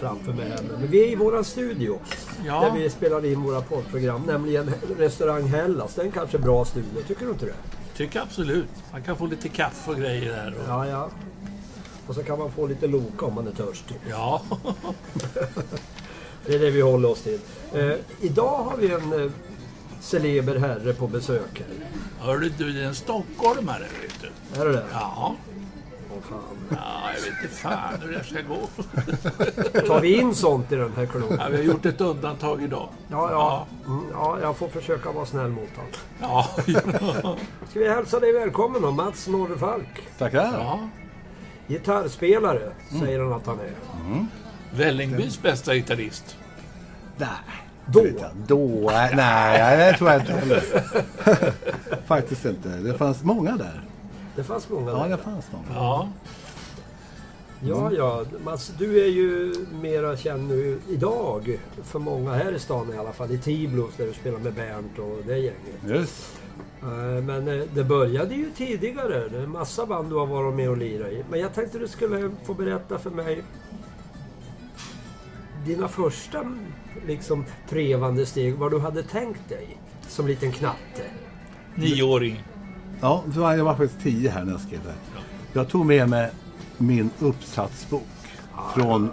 framför mig här. Men vi är i våran studio. Ja. Där vi spelar in våra poddprogram. Nämligen Restaurang Hellas. Det är en kanske bra studio. Tycker du inte det? Tycker absolut. Man kan få lite kaffe och grejer där. Och, Ja, ja. Och så kan man få lite Loka om man är törstig. ja. Det är det vi håller oss till. Eh, idag har vi en eh, celeber herre på besök här. Hörru du, det är en stockholmare vet du. Är det det? Ja. Åh, fan. ja, jag vet inte fan hur det ska gå. Tar vi in sånt i den här klubben? Ja, vi har gjort ett undantag idag. Ja, ja. Mm, ja, jag får försöka vara snäll mot honom. Ja. Ska vi hälsa dig välkommen då, Mats Norrfalk. Tackar. ja. Gitarrspelare, säger han att han är. Vällingbys bästa gitarrist. Nej. Då? Då? Nej, nej, det tror jag inte heller. Faktiskt inte. Det fanns många där. Det fanns många Ja, där. det fanns många. Ja. Ja, ja. Mats, du är ju mera känd nu idag, för många här i stan i alla fall, i Tiblos där du spelar med Bernt och det gänget. Just Eh, Men eh, det började ju tidigare. Det är en massa band du har varit med och lirat i. Men jag tänkte du skulle få berätta för mig dina första liksom trevande steg, vad du hade tänkt dig som liten knatte. Nioåring. Ja, jag var faktiskt tio här när jag skrev det. Jag tog med mig min uppsatsbok från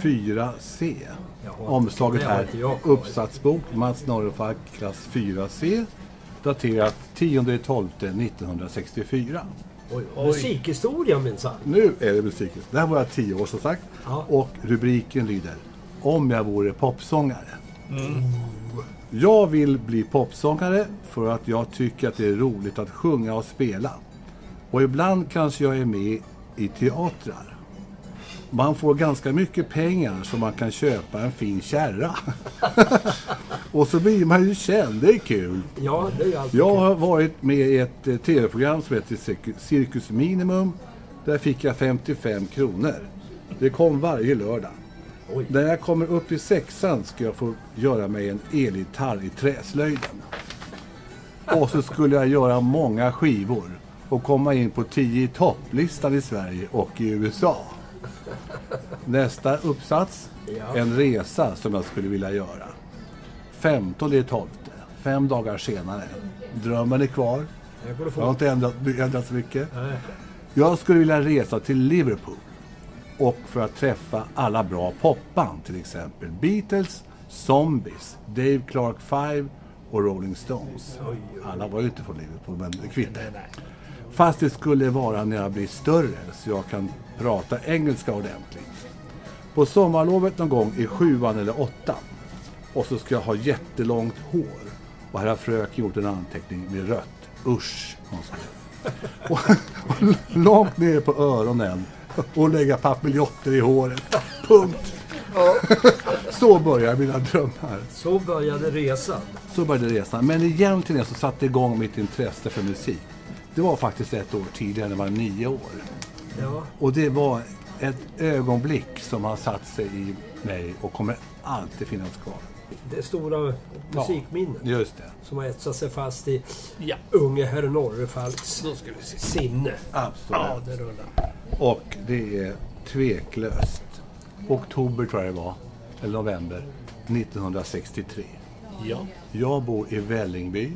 4C. Jaha, Omslaget det här, uppsatsbok, Mats Norrfalk, klass 4C. Daterat 10.12.1964. Oj, musikhistoria minsann. Nu är det musiken. Där var jag tio år som sagt. Ja. Och rubriken lyder Om jag vore popsångare. Jag vill bli popsångare för att jag tycker att det är roligt att sjunga och spela. Och ibland kanske jag är med i teatrar. Man får ganska mycket pengar så man kan köpa en fin kärra. och så blir man ju känd, det är kul. Ja, det är alltid Jag har varit med i ett eh, tv-program som heter Cirku- Cirkus Minimum. Där fick jag 55 kronor. Det kom varje lördag. Oj. När jag kommer upp i sexan ska jag få göra mig en elgitarr i träslöjden. Och så skulle jag göra många skivor och komma in på 10 i topplistan i Sverige och i USA. Nästa uppsats, Ja. en resa som jag skulle vilja göra. 15 i 12, fem dagar senare. Drömmen är kvar. Jag har inte ändrat, ändrat så mycket. Jag skulle vilja resa till Liverpool. Och för att träffa alla bra popband, till exempel Beatles, Zombies, Dave Clark 5 och Rolling Stones. Alla var ju inte från Liverpool, men det kvittar. Fast det skulle vara när jag blir större, så jag kan prata engelska ordentligt. På sommarlovet någon gång i sjuan eller åttan. Och så ska jag ha jättelångt hår. Och här har fröken gjort en anteckning med rött. Usch, och, och långt ner på öronen och lägga papiljotter i håret. Punkt. Så börjar mina drömmar. Så började resan. Så började resan. Men egentligen så satte igång mitt intresse för musik. Det var faktiskt ett år tidigare, när jag var nio år. Ja. Och det var ett ögonblick som har satt sig i mig och kommer alltid finnas kvar. Det stora musikminnet Just det. som har etsat sig fast i Ja, unge herr se. sinne. Absolut. Ja, det rullar. Och det är tveklöst. Oktober tror jag det var. Eller november. 1963. Ja. Jag bor i Vällingby.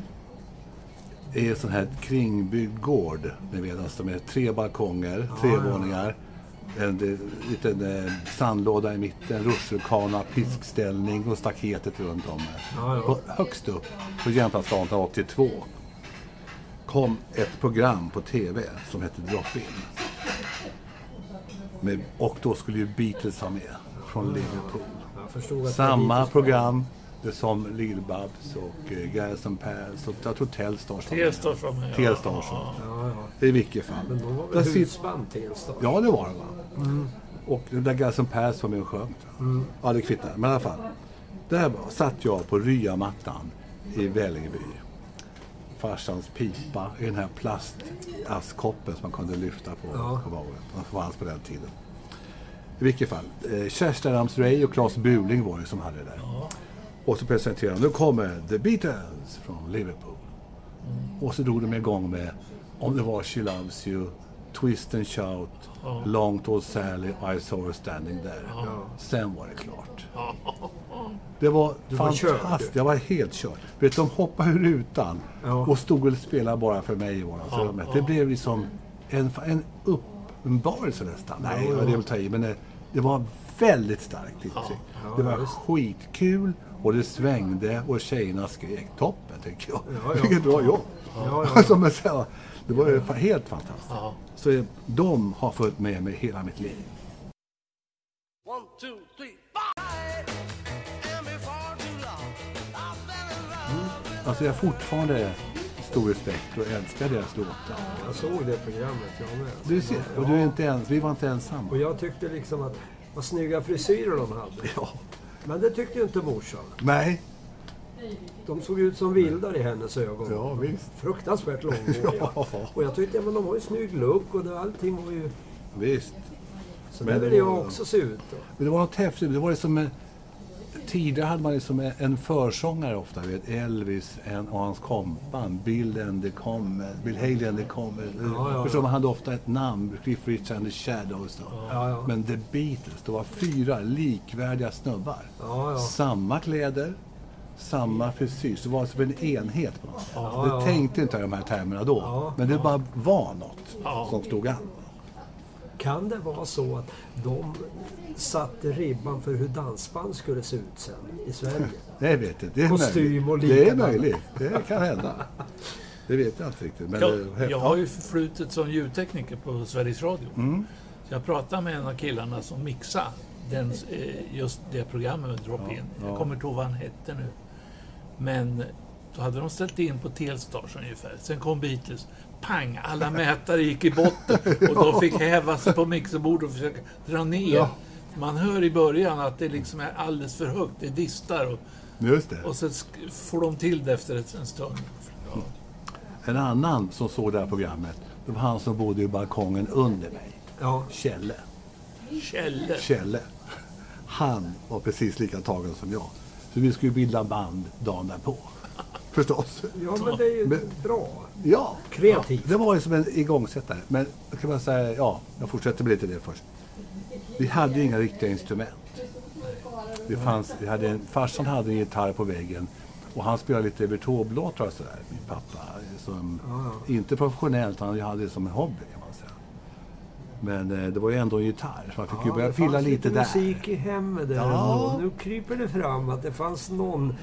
Det är en sån här kringbyggd gård. Ni vet, alltså med tre balkonger, tre våningar. En eh, liten eh, sandlåda i mitten, rutschkana, piskställning och staketet runt om. Ja, ja. Och högst upp på Jämtlandsgatan 82 kom ett program på TV som hette Drop-In. Med, och då skulle ju Beatles vara med från Liverpool. Förstod att Samma var program som Lill-Babs och uh, Guys and Pals och jag tror Telstar som Telstar som är- Telstar som. Ja, ja. I vilket fall. Men de var Där väl sitter- husband Telstar? Ja, det var det va. Och den där Guys and Pals var med och sjöng. Ja, det kvittar. Men i alla fall. Där var, satt jag på ryamattan i Vällingby. Farsans pipa i den här plastaskkoppen som man kunde lyfta på. Ja. på. Det fanns på den tiden. I vilket fall. Eh, Kerstin Ramsrey och Claes Buling var det som hade det där. Och så presenterade de, nu kommer The Beatles från Liverpool. Och så drog de igång med Om det var She Loves You, Twist and Shout, Ja. Long Tall Sally I Saw Her Standing There. Ja. Sen var det klart. Det var Du var fantastiskt. du. Jag var helt körd. Vet, de hoppade ur rutan Ja. och stod och spelade bara för mig i vardagsrummet. Det blev liksom en, en uppenbarelse nästan. Nej, Ja, ja. det är att ta i, men det, det var väldigt starkt intryck. Ja, det var skitkul och det svängde och tjejerna skrek toppen, tycker jag. Ja, ja. Vilket bra jobb! Ja, ja. Alltså, det var helt fantastiskt. Ja. Så de har följt med mig hela mitt liv. One, two, Alltså jag har fortfarande stor respekt och älskar deras låtar. Jag såg det programmet, jag med. Du ser, och du är inte ens, vi var inte ensamma. Och jag tyckte liksom att vad snygga frisyrer de hade. Ja. Men det tyckte ju inte morsan. Nej. De såg ut som vildar i hennes ögon. Ja, visst. Fruktansvärt långhåriga. Ja. Och jag tyckte, ja, men de har ju snygg look och det, allting var ju... Visst. Så Men det ville var- jag också se ut då. Men det var något häftigt. Det var liksom en, tidigare hade man liksom en- försångare ofta. Vet, Elvis en, och hans kompan. Bill and the Comet. Bill Haley and the Comet. Ja, ja, ja. man hade ofta ett namn. Cliff Richard and the Shadows. Då. Ja, ja. Men The Beatles, det var fyra likvärdiga snubbar. Samma kläder, samma frisyr. Så det var som en enhet på något sätt. Ja, det tänkte inte jag i de här termerna då. Men det bara var något som stod an. Kan det vara så att de satte ribban för hur dansband skulle se ut sen i Sverige? Det vet jag. Det är Kostym möjligt. och Det är möjligt. Det kan hända. Det vet jag inte riktigt. Men Jag, jag har ju förflutet som ljudtekniker på Sveriges Radio. Mm. Så jag pratade med en av killarna som mixade den, eh, just det programmet med Drop-In. ja. Jag kommer inte ihåg vad han hette nu. Men då hade de ställt in på Telstar ungefär. Sen kom Beatles. Pang! Alla mätare gick i botten och de fick häva sig på mixerbordet och försöka dra ner. Ja. Man hör i början att det liksom är alldeles för högt. Det distar och, Just det. och sk- får de till det efter ett- en stund. Ja. En annan som såg det här programmet, det var han som bodde i balkongen under mig. Ja, Kjelle. Kjelle. Kjelle. Han var precis lika tagen som jag. Så vi skulle bilda band dagen därpå. Förstås. ja men det är ju Men- bra. Ja. Kreativt. Det var ju som en igångsättare. Men kan man säga, ja, jag fortsätter med lite det först. Vi hade ju inga riktiga instrument. Det fanns, vi hade en, farsan hade en gitarr på väggen och han spelade lite virtuoblåtar och sådär, min pappa. Som, Ja, Inte professionellt, han hade det som en hobby kan man säga. Men eh, det var ju ändå en gitarr, så man fick ju Ja, börja det pilla fanns lite där. musik i hemmet där Ja. ändå. Nu kryper det fram att det fanns någon...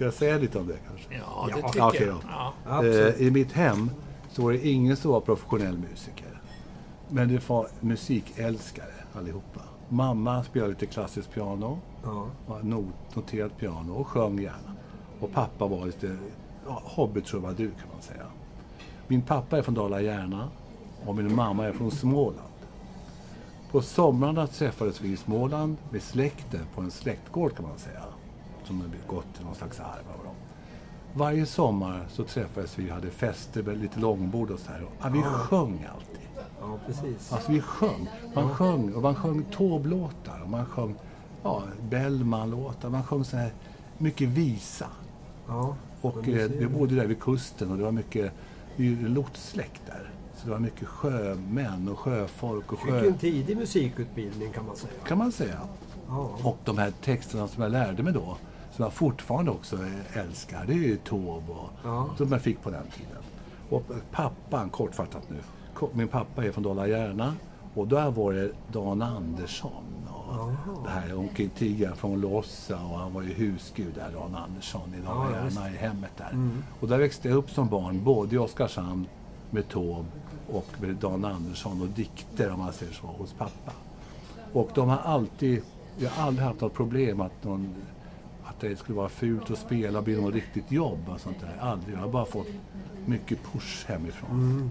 Ska jag säga lite om det kanske? Ja, det Ja, tycker okej jag. Ja. Eh, I mitt hem så var det ingen som var professionell musiker. Men det var musikälskare allihopa. Mamma spelade lite klassiskt piano, Ja. not, noterat piano och sjöng gärna. Och pappa var lite ja, hobbytrubadur kan man säga. Min pappa är från Dala-Järna och min mamma är från Småland. På somrarna träffades vi i Småland med släkten på en släktgård kan man säga. Som har gått till någon slags arv av dem. Varje sommar så träffades vi och hade fester lite långbord och så här. Och, ja, vi sjöng alltid. ja, precis. Alltså vi sjöng. Man sjöng och man sjöng Taube-låtar och man sjöng ja, Bellman-låtar. Man sjöng så här mycket visa. Ja. Och eh, vi bodde där vid kusten och det var mycket, det är ju lotssläkt där. Så det var mycket sjömän och sjöfolk och Fick sjö... en tidig musikutbildning kan man säga. Kan man säga. Ja. Och de här texterna som jag lärde mig då, som jag fortfarande också älskar, det är ju och Ja. som jag fick på den tiden. Och pappan, kortfattat nu, min pappa är från Dala-Järna och där var det Dan Andersson. Och Jaha. det här Onkel Tigran från Lossa och han var ju husgud där, Dan Andersson i ja, Dala-Järna i hemmet där. Mm. Och där växte jag upp som barn, både i Oskarshamn med Taube och med Dan Andersson och dikter om man säger så, hos pappa. Och de har alltid, jag har aldrig haft något problem att, någon, att det skulle vara fult att spela och bli något riktigt jobb och sånt där. Aldrig. Jag har bara fått mycket push hemifrån. Mm.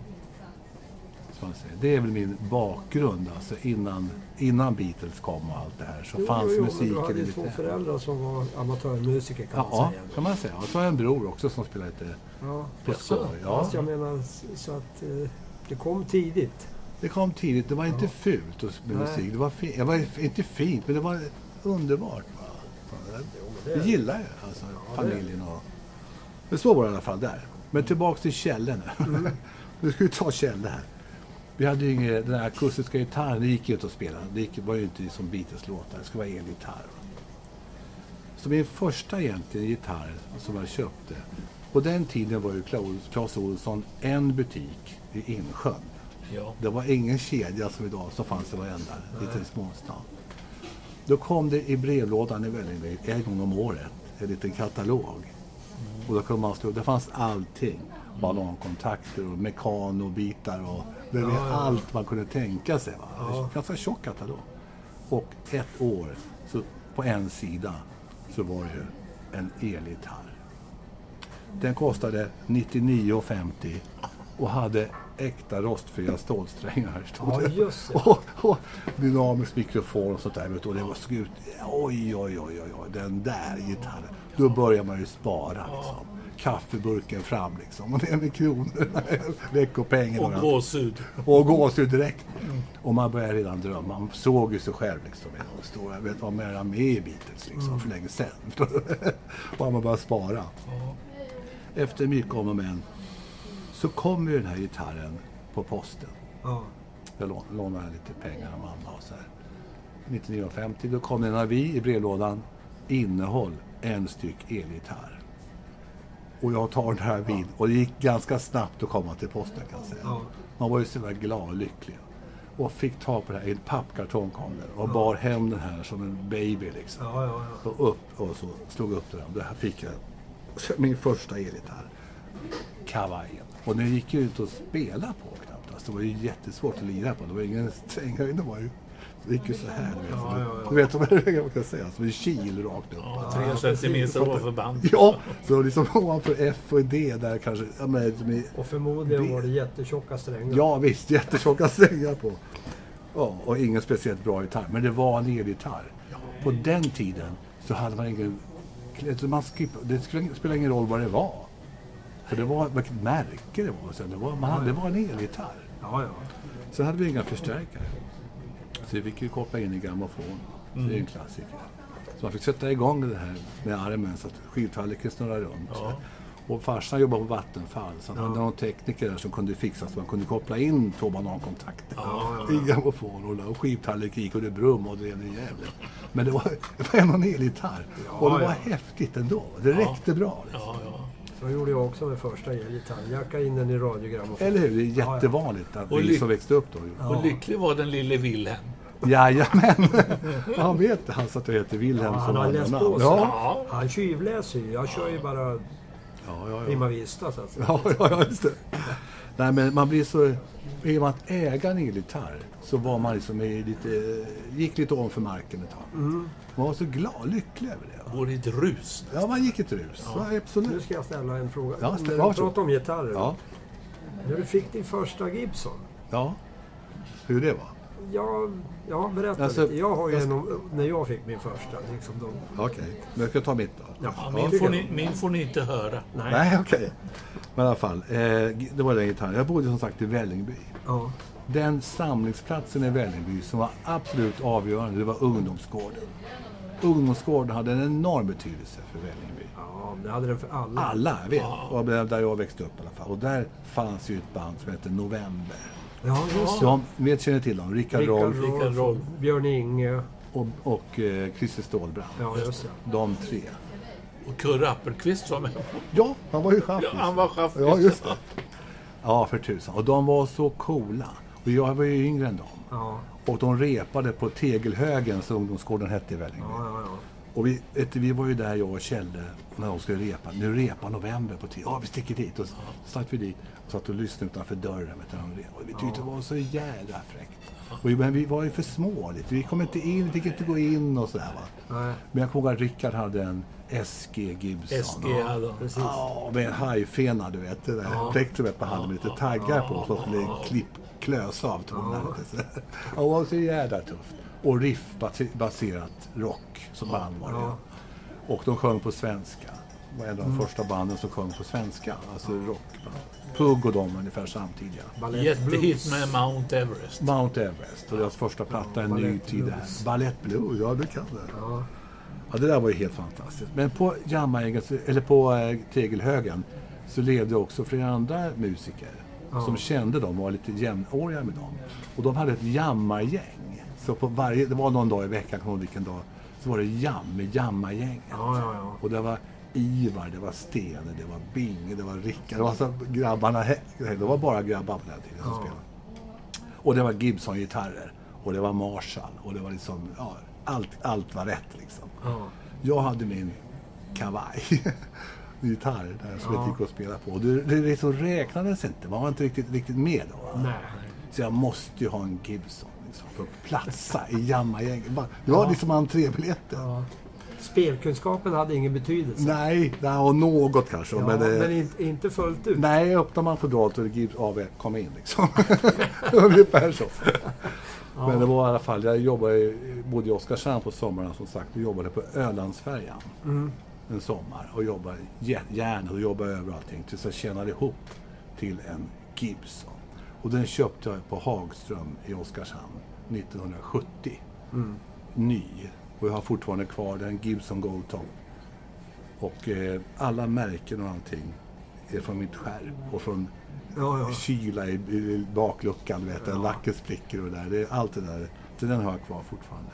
Man. Det är väl min bakgrund alltså innan, innan Beatles kom och allt det här så Jo, fanns jo, musiken Du hade ju två föräldrar som var amatörmusiker kan man Ja, säga. kan man säga. Och så har jag en bror också som spelar lite Ja. på skoj. Ja. Fast jag menar så att eh, det kom tidigt. Det kom tidigt. Det var inte fult att- med Nej. musik. Det var, det var inte fint, men det var underbart. Va? Det gillar jag, alltså, familjen och... Men så var det i alla fall där. Men tillbaks till Kjelle nu. Mm. nu ska vi ta Kjelle här. Vi hade ju ingen, den här akustiska gitarren, det gick ju inte att spela. Det gick, var ju inte som Beatles-låtar, det skulle vara elgitarr. Så min första egentligen gitarr som jag köpte, på den tiden var ju Clas Ohlson en butik i Insjön. Ja. Det var ingen kedja som idag som fanns i varenda liten småstad. Då kom det i brevlådan i Vällingby en gång om året en liten katalog. Och då kunde man slå, det fanns allting. Ballongkontakter och mekanobitar och det var allt man kunde tänka sig. Va? Ja. Ganska tjock katalog. Och ett år, så på en sida, så var det ju en elgitarr. Den kostade 99,50 och hade äkta rostfria stålsträngar. stod Ja, just det. Och, och dynamisk mikrofon och sånt där. Och det var skut. Oj, oj, oj, oj, oj, den där gitarren. Då börjar man ju spara liksom. Kaffeburken fram liksom. Och ner med kronor. Veckopengen. Och gåshud. Och gåshud direkt. Och man börjar redan drömma. Man såg ju sig själv liksom. Jag stod, jag vet man är med i Beatles liksom, för länge sedan. Bara man börjar spara. Efter mycket om och men så kom ju den här gitarren på posten. Ja. Jag lå- lånade lite pengar av mamma och så här. 1950 då kom en avi i brevlådan. Innehåll en styck elgitarr. Och jag tar den här vid och det gick ganska snabbt att komma till posten kan jag säga. Man var ju så väldigt glad och lycklig. Och fick tag på det här i en pappkartong kom det. Och bar hem den här som en baby liksom. Ja, ja, ja. Och upp och så slog upp den. Det här fick jag min första elgitarr. Kavajen. Och den gick ju ut att spela på knappt. Alltså, det var ju jättesvårt att lira på. Det var ingen stränghöjd. Det var ju det gick ju så här. Du vet, Ja, ja, ja. Du vet vad man kan säga. Som en kil rakt upp. Ja, tre centimeter ovanför band. Ja, så liksom ovanför F och D där kanske. Ja, som i- Och förmodligen Det- var det jättetjocka strängar. Ja visst, jättetjocka strängar på. Ja, och ingen speciellt bra gitarr. Men det var en elgitarr. På den tiden så hade man ingen... Man skip, det spelade ingen roll vad det var. För det var vilket märke det var. Det, var man hade, det var en elgitarr. Ja, ja. Sen hade vi inga förstärkare. Så vi fick ju koppla in i grammofon. Det är en klassiker. Så man fick sätta igång det här med armen så att skivtallriken snurrade runt. Ja. Och farsan jobbade på Vattenfall så han hade någon tekniker där som kunde fixa så man kunde koppla in två banankontakter i grammofon och, och skivtallrik gick och det brum och det är jävligt. Men det var, det var en elgitarr. och det var ja. häftigt ändå. Det räckte bra. Liksom. Ja, ja. Så gjorde jag också med första elgitarren. Jacka in den i radiogrammofon. Eller hur? Det är Ja, ja. jättevanligt att Och vi som växte upp då. Och lycklig var den lille Wilhelm. Jajamän! Han vet han så att jag heter Wilhelm Ja, som han har läst namn. på sig. Ja, Ja. Han tjuvläser ju. Jag kör ju bara ja, ja, prima ja. vista så att säga. ja, ja, ja just det. Nej, men man blir så... I och med att äga en elgitarr så var man liksom i lite, gick lite om för marken ett tag. Mm. Man var så glad, lycklig över det. Går i ett rus. Ja, man gick ett rus. Ja. Nu absolut. ska jag ställa en fråga. Ja, ställ- du pratar om gitarrer. Ja, När du fick din första Gibson. ja. Hur det var? Ja, ja berätta Alltså, lite. Jag har ju jag en om, när jag fick min första. Liksom de, Okej, men jag ska ta mitt då. ja, Ja, min, får ni, min får ni inte höra. Nej. Nej, okej. Men i alla fall, eh, det var den gitarren. Jag bodde som sagt i Vällingby. Ja. Den samlingsplatsen i Vällingby som var absolut avgörande, det var ungdomsgården. Ungdomsgården hade en enorm betydelse för Vällingby. ja, det hade den för alla. Alla, jag vet. Och där jag växte upp i alla fall. Och där fanns ju ett band som hette November. Ja, just. De, vet känner till dem? Rickard Rolf Rickard Rolf, Rolf. Björn Inge. och, och eh, Christer Stålbrand. Ja, just det. De tre. Och Kurre Appelqvist var med. Ja, han var ju chaffis. Ja, han var chaffis. Ja, just det. Ja, för tusan. Och de var så coola. Och jag var ju yngre än dem. Ja, Och de repade på Tegelhögen, som ungdomsgården hette i Vällingby. ja, ja. Ja. Och vi, du, vi var ju där, jag och Kjelle, när de skulle repa. Nu repar november på tio. Ja, vi sticker dit. Och så stack vi dit och satt och lyssnade utanför dörren. Vet du. Och vi tyckte det var så jävla fräckt. Och, men vi var ju för små lite. Vi kom inte in, vi fick inte gå in och sådär va. Nej, Men jag kommer ihåg att Rickard hade en SG Gibson. SG hade han. precis. Ja, med en hajfena, du vet. Det där plektrumet på handen med lite taggar på. Så skulle klipp, klösa av så. Ja, det var så jävla tufft. Och riff-baserat rock som band var det. Ja. Och de sjöng på svenska. Det var en av de första banden som sjöng på svenska. Alltså rockband. Pugg och de ungefär samtidiga. Jättehit blues. med Mount Everest. Mount Everest och deras första platta, En ny Ballet tid. här. Blues. Balett Blues, ja du kan det. Ja, Ja, det där var ju helt fantastiskt. Men på Jamaica, eller på eh, Tegelhögen, så levde också flera andra musiker. Ja. som kände dem och var lite jämnåriga med dem. Och de hade ett jammargäng. Så på varje, det var någon dag i veckan, kommer vilken dag, så var det jam med jammargänget. Ja, ja, ja. Och det var Ivar, det var Stene, det var Binge, det var Rickard. Det var så grabbarna, det var bara grabbar på den tiden som Ja. spelade. Och det var Gibson-gitarrer. Och det var Marshall. Och det var liksom, ja, allt, allt var rätt liksom. Ja. Jag hade min kavaj. gitarr där som Ja. jag gick och spela på. Och det, det liksom räknades inte. Man var inte riktigt, riktigt med då. va? Nej. Så jag måste ju ha en Gibson liksom, för att platsa i jammargänget. Det var liksom entrébiljetten. Ja. Spelkunskapen hade ingen betydelse. Nej, och något kanske. Ja, men, men, det, inte, inte fullt ut. nej, öppnar man fodralet och det av kom in liksom. Ungefär så. Men det var i alla fall, jag jobbade, bodde i Oskarshamn på sommaren som sagt och jobbade på Ölandsfärjan Mm. en sommar och jobbade jä- järnet och jobbade över allting tills jag tjänade ihop till en Gibson. Och den köpte jag på Hagström i Oskarshamn 1970. Mm. Ny. Och jag har fortfarande kvar den, Gibson Goldtop. Och eh, alla märken och allting är från mitt skärp och från Ja, ja. kyla i, i bakluckan, vet Ja. lacken spricker och det där. Det är allt det där. Så den har jag kvar fortfarande.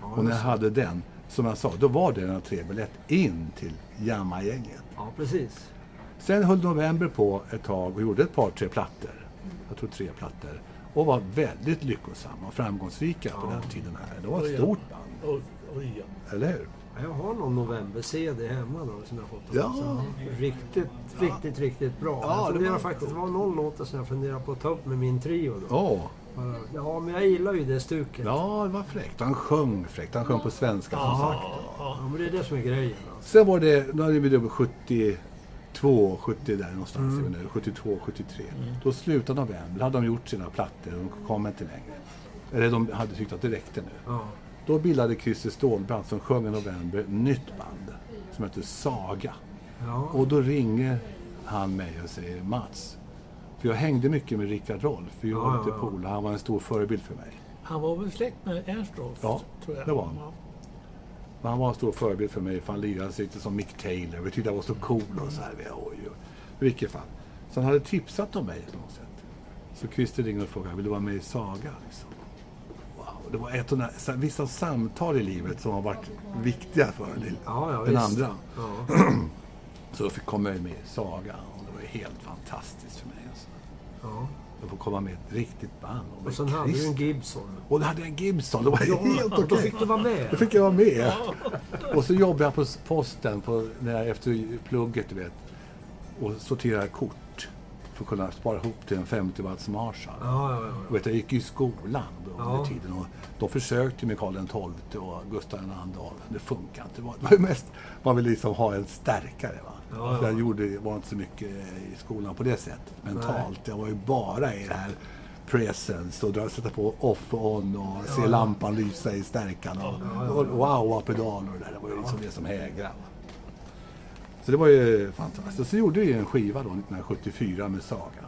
Ja, och när jag så- hade den, som jag sa, då var det en entrébiljett in till Jamma-gänget. Ja, precis. Sen höll November på ett tag och gjorde ett par, tre plattor. Jag tror tre plattor. Och var väldigt lyckosamma och framgångsrika på Ja. den tiden här. Det var Oj, ett ja. stort band, Oj, oj, ja. eller hur? Ja, Jag har någon november-CD hemma då som jag fått. Ja. Riktigt, riktigt, riktigt bra. Ja, jag det funderar var- faktiskt, det var någon låt som jag funderar på att ta upp med min trio då. Åh, Ja, men jag gillar ju det stuket. ja, det var fräckt. Han sjöng fräckt. Han sjöng på svenska som sagt. Ja, men det är det som är grejen. Alltså. Sen var det, nu är vi då 72, 70 där någonstans, Mm. är vi nu, 72, 73. Då slutade november, hade de gjort sina plattor och de kom inte längre. Eller de hade tyckt att det räckte nu. Ja. Då bildade Christer Stålbrant som sjöng i november ett nytt band som heter Saga. Ja. Och då ringer han mig och säger Mats, för jag hängde mycket med Rickard Rolf, för jag Ja, var lite ja. polare, han var en stor förebild för mig. Han var väl släkt med Ernst Rolf? Ja, tror jag. det var han. Men han var en stor förebild för mig, för han lirade lite som Mick Taylor. Vi tyckte han var så cool och så här. Oj, oj. I vilket fall. Så han hade tipsat om mig på något sätt. Så Christer ringde och frågade, vill du vara med i Saga? Liksom. Wow. Det var ett av de där- vissa samtal i livet som har varit viktiga för en Ja, ja, visst. andra. Ja. Så då fick komma med i Saga och det var helt fantastiskt för mig. Alltså. Att få komma med ett riktigt band. Och med sen hade du en. Gibson. Och då hade jag en Gibson. Det var Ja, helt okej. då fick du vara med. Då fick jag vara med. Och så jobbade jag på posten på, när jag, efter plugget, du vet. Och sorterade kort. För att kunna spara ihop till en 50 watts Marshall. Ja, ja, ja. Och vet, jag gick i skolan då, under tiden. Och de försökte med Karl XII och Gustav II Adolf. Det funkade inte. Det var, mest, man ville liksom ha en starkare. Va? Ja, ja. jag gjorde, var inte så mycket i skolan på det sättet. Mentalt. Jag var ju bara i det här presence och dra- sätta på off och on och se Ja. lampan lysa i stärkan. Och, Ja, och wow, och pedaler och det där. Det var ju liksom det som hägrade. Så det var ju fantastiskt. Så gjorde vi en skiva då 1974 med Saga.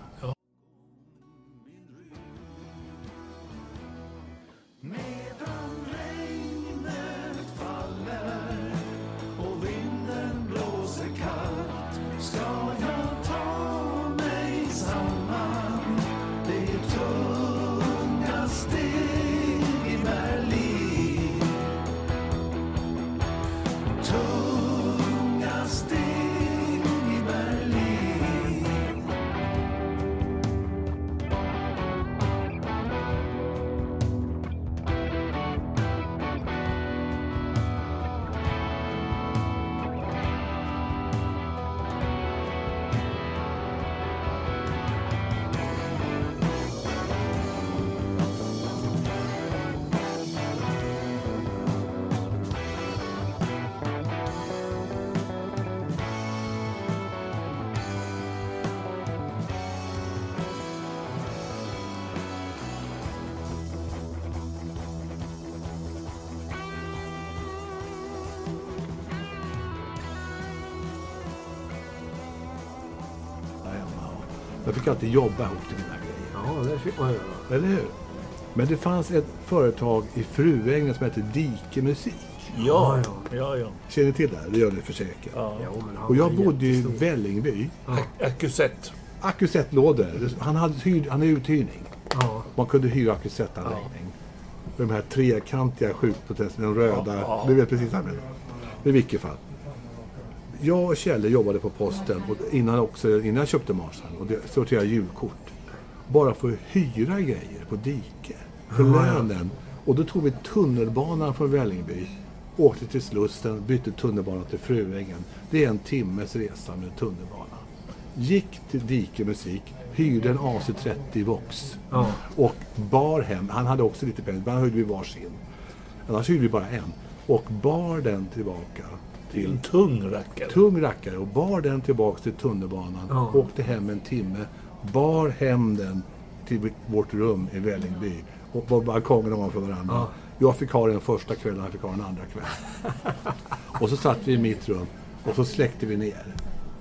Alltid jobba ihop till mina grejer. Ja, det fick man göra. Eller hur? Men det fanns ett företag i Fruängen som hette Dike Musik. Ja, Ja, ja, ja. Känner ni till det? Det gör ni för säkert. ja. Och jag bodde i. Vällingby. Akusett. Akusettlådor. Han hade hyrd, han är uthyrning. Ja. Man kunde hyra akusettanläggning. De här trekantiga skjutprotesterna, de röda. Du vet precis vad jag menar. Men i vilket fall. Jag och Kjelle jobbade på posten och innan, också, innan jag köpte Marsan och det- sorterade julkort. Bara för att hyra grejer på Dike. För lönen. Och då tog vi tunnelbanan från Vällingby. Åkte till Slussen, bytte tunnelbana till Fruängen. Det är en timmes resa med tunnelbana. Gick till Dike Musik, hyrde en AC30 Vox. Ja. Och bar hem, han hade också lite pengar, men hyrde vi varsin. Annars hyrde vi bara en. Och bar den tillbaka till en tung rackare. tung rackare och bar den tillbaks till tunnelbanan. Ja. Åkte hem en timme. Bar hem den till vårt rum i Vällingby. Och på balkongen ovanför varandra. Ja. Jag fick ha den första kvällen, han fick ha den andra kvällen. och så satt vi i mitt rum och så släckte vi ner.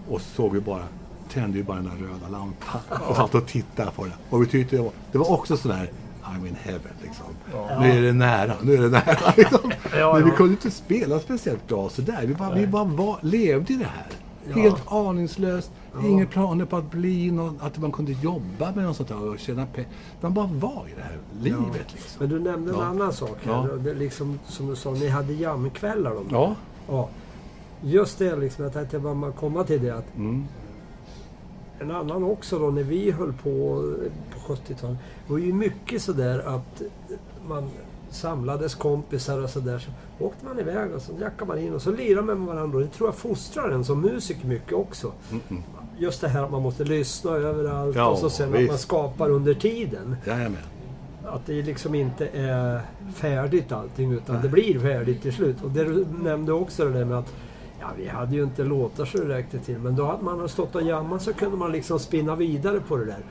Och så såg vi bara, tände vi bara den där röda lampan. Och satt och tittade på den. Och vi tyckte det var, det var också sån här I'm in heaven liksom. Nu är det nära, nu är det nära. Liksom. Ja, Men vi ja. kunde inte spela speciellt bra sådär. Vi bara, vi bara var, levde i det här. Ja. Helt aningslöst. Inga planer på att bli någon, att man kunde jobba med något sånt där och tjäna pengar. Man bara var i det här livet liksom. Men du nämnde en Ja. annan sak här. Ja. Det liksom, som du sa, ni hade jamkvällar. Ja. Ja. Just det, liksom, jag tänkte bara komma till det. Att Mm. En annan också då, när vi höll på på 70-talet. Det var ju mycket sådär att man samlades kompisar och sådär. Så åkte man iväg och så jackade man in och så lirade man med varandra. Det tror jag fostrar en som musiker mycket också. Just det här att man måste lyssna överallt Ja, och så sen att visst. man skapar under tiden. Jajamän. Att det liksom inte är färdigt allting utan det blir färdigt till slut. Och det du nämnde också det där med att ja, vi hade ju inte låtar så det räckte till. Men då hade man stått och jammat så kunde man liksom spinna vidare på det där.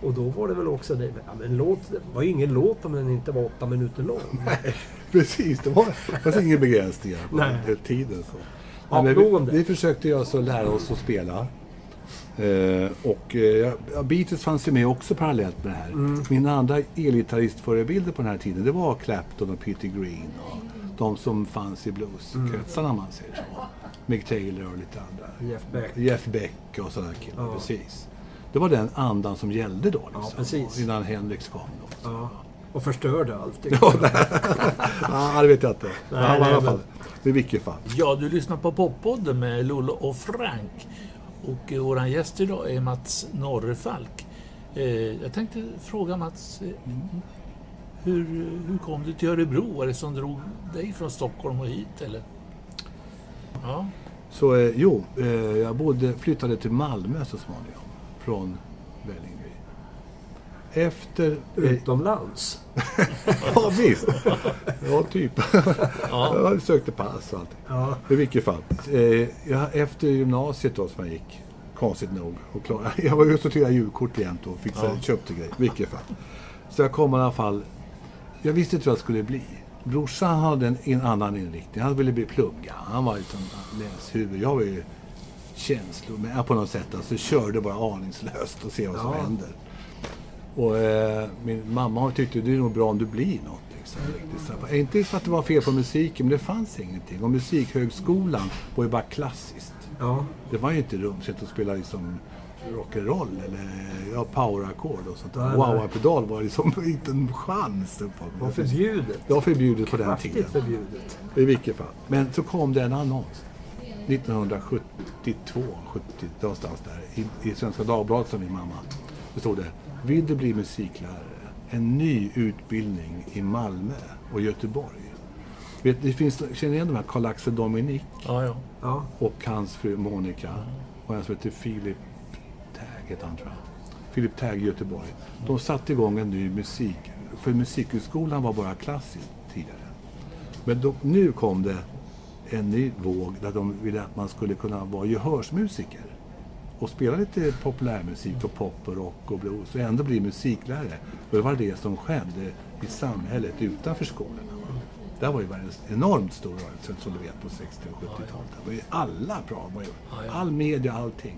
Och då var det väl också det. Ja, men låt, det var ju ingen låt om den inte var åtta minuter lång. Precis, det var, fanns inga begränsningar på Nej. den tiden. Så. Ja, om vi, vi försökte ju alltså lära oss att spela. Eh, och eh, Beatles fanns ju med också parallellt med det här. Mm. Mina andra elgitarristförebilder på den här tiden det var Clapton och Peter Green. Och de som fanns i blueskretsarna om man säger så. Mick Taylor och lite andra. Jeff Beck. Jeff Beck och sådana killar, Ja. precis. Det var den andan som gällde då. Liksom, Ja, precis. Innan Hendrix kom. Då. Ja. Och förstörde allt. Ja, det vet jag inte. Nej, ja, men i nej, alla men- fall. I vilket fall. Ja, du lyssnar på Poppodden med Lollo och Frank. Och eh, våran gäst idag är Mats Norrefalk. Eh, jag tänkte fråga Mats, eh, hur, hur kom du till Örebro? Var det som drog dig från Stockholm och hit eller? Ja, Så eh, jo, eh, jag bodde, flyttade till Malmö så småningom. Från Vällingby. Efter... Eh, Utomlands. ja, visst. Ja, typ. ja. jag sökte pass och allt. Ja. I vilket fall. Eh, jag, efter gymnasiet då som jag gick, konstigt nog, och klar, jag var ju och sorterade julkort jämt och fixade, Ja. köpte grejer. I vilket fall. Så jag kom i alla fall, jag visste inte vad jag skulle bli. Brorsan hade en, en annan inriktning. Han ville bli plugga. Han var liksom läshuvud. Jag var ju känslor på något sätt. Alltså körde bara aningslöst och se vad som Ja. händer. Och eh, min mamma tyckte det är nog bra om du blir något. Liksom, riktigt. Så, inte för att det var fel på musiken, men det fanns ingenting. Och musikhögskolan var ju bara klassiskt. Ja. Det var ju inte rumsligt att spela liksom rock'n'roll eller ja, powerackord och sånt. Wow-pedal var liksom inte en chans. Det var förbjudet. Det var förbjudet på den Kraftigt tiden. förbjudet. I vilket fall. Men så kom det en annons. 1972, 70, någonstans där. I, i Svenska Dagbladet som min mamma. Det stod det. Vill du bli musiklärare? En ny utbildning i Malmö och Göteborg. Vet, det finns, känner ni igen de här Karl-Axel Dominik ja, ja. Ja. och hans fru Monica. Och en som heter Filip heter han tror jag. Filip Tag i Göteborg. De satte igång en ny musik. För musikhögskolan var bara klassiskt tidigare. Men då, nu kom det en ny våg där de ville att man skulle kunna vara gehörsmusiker. Och spela lite populärmusik och pop och rock och blues och ändå bli musiklärare. För det var det som skedde i samhället utanför skolorna. Där var ju världens enormt stor rörelse som du vet på 60 och 70-talet. Det var ju alla bra. All media, allting.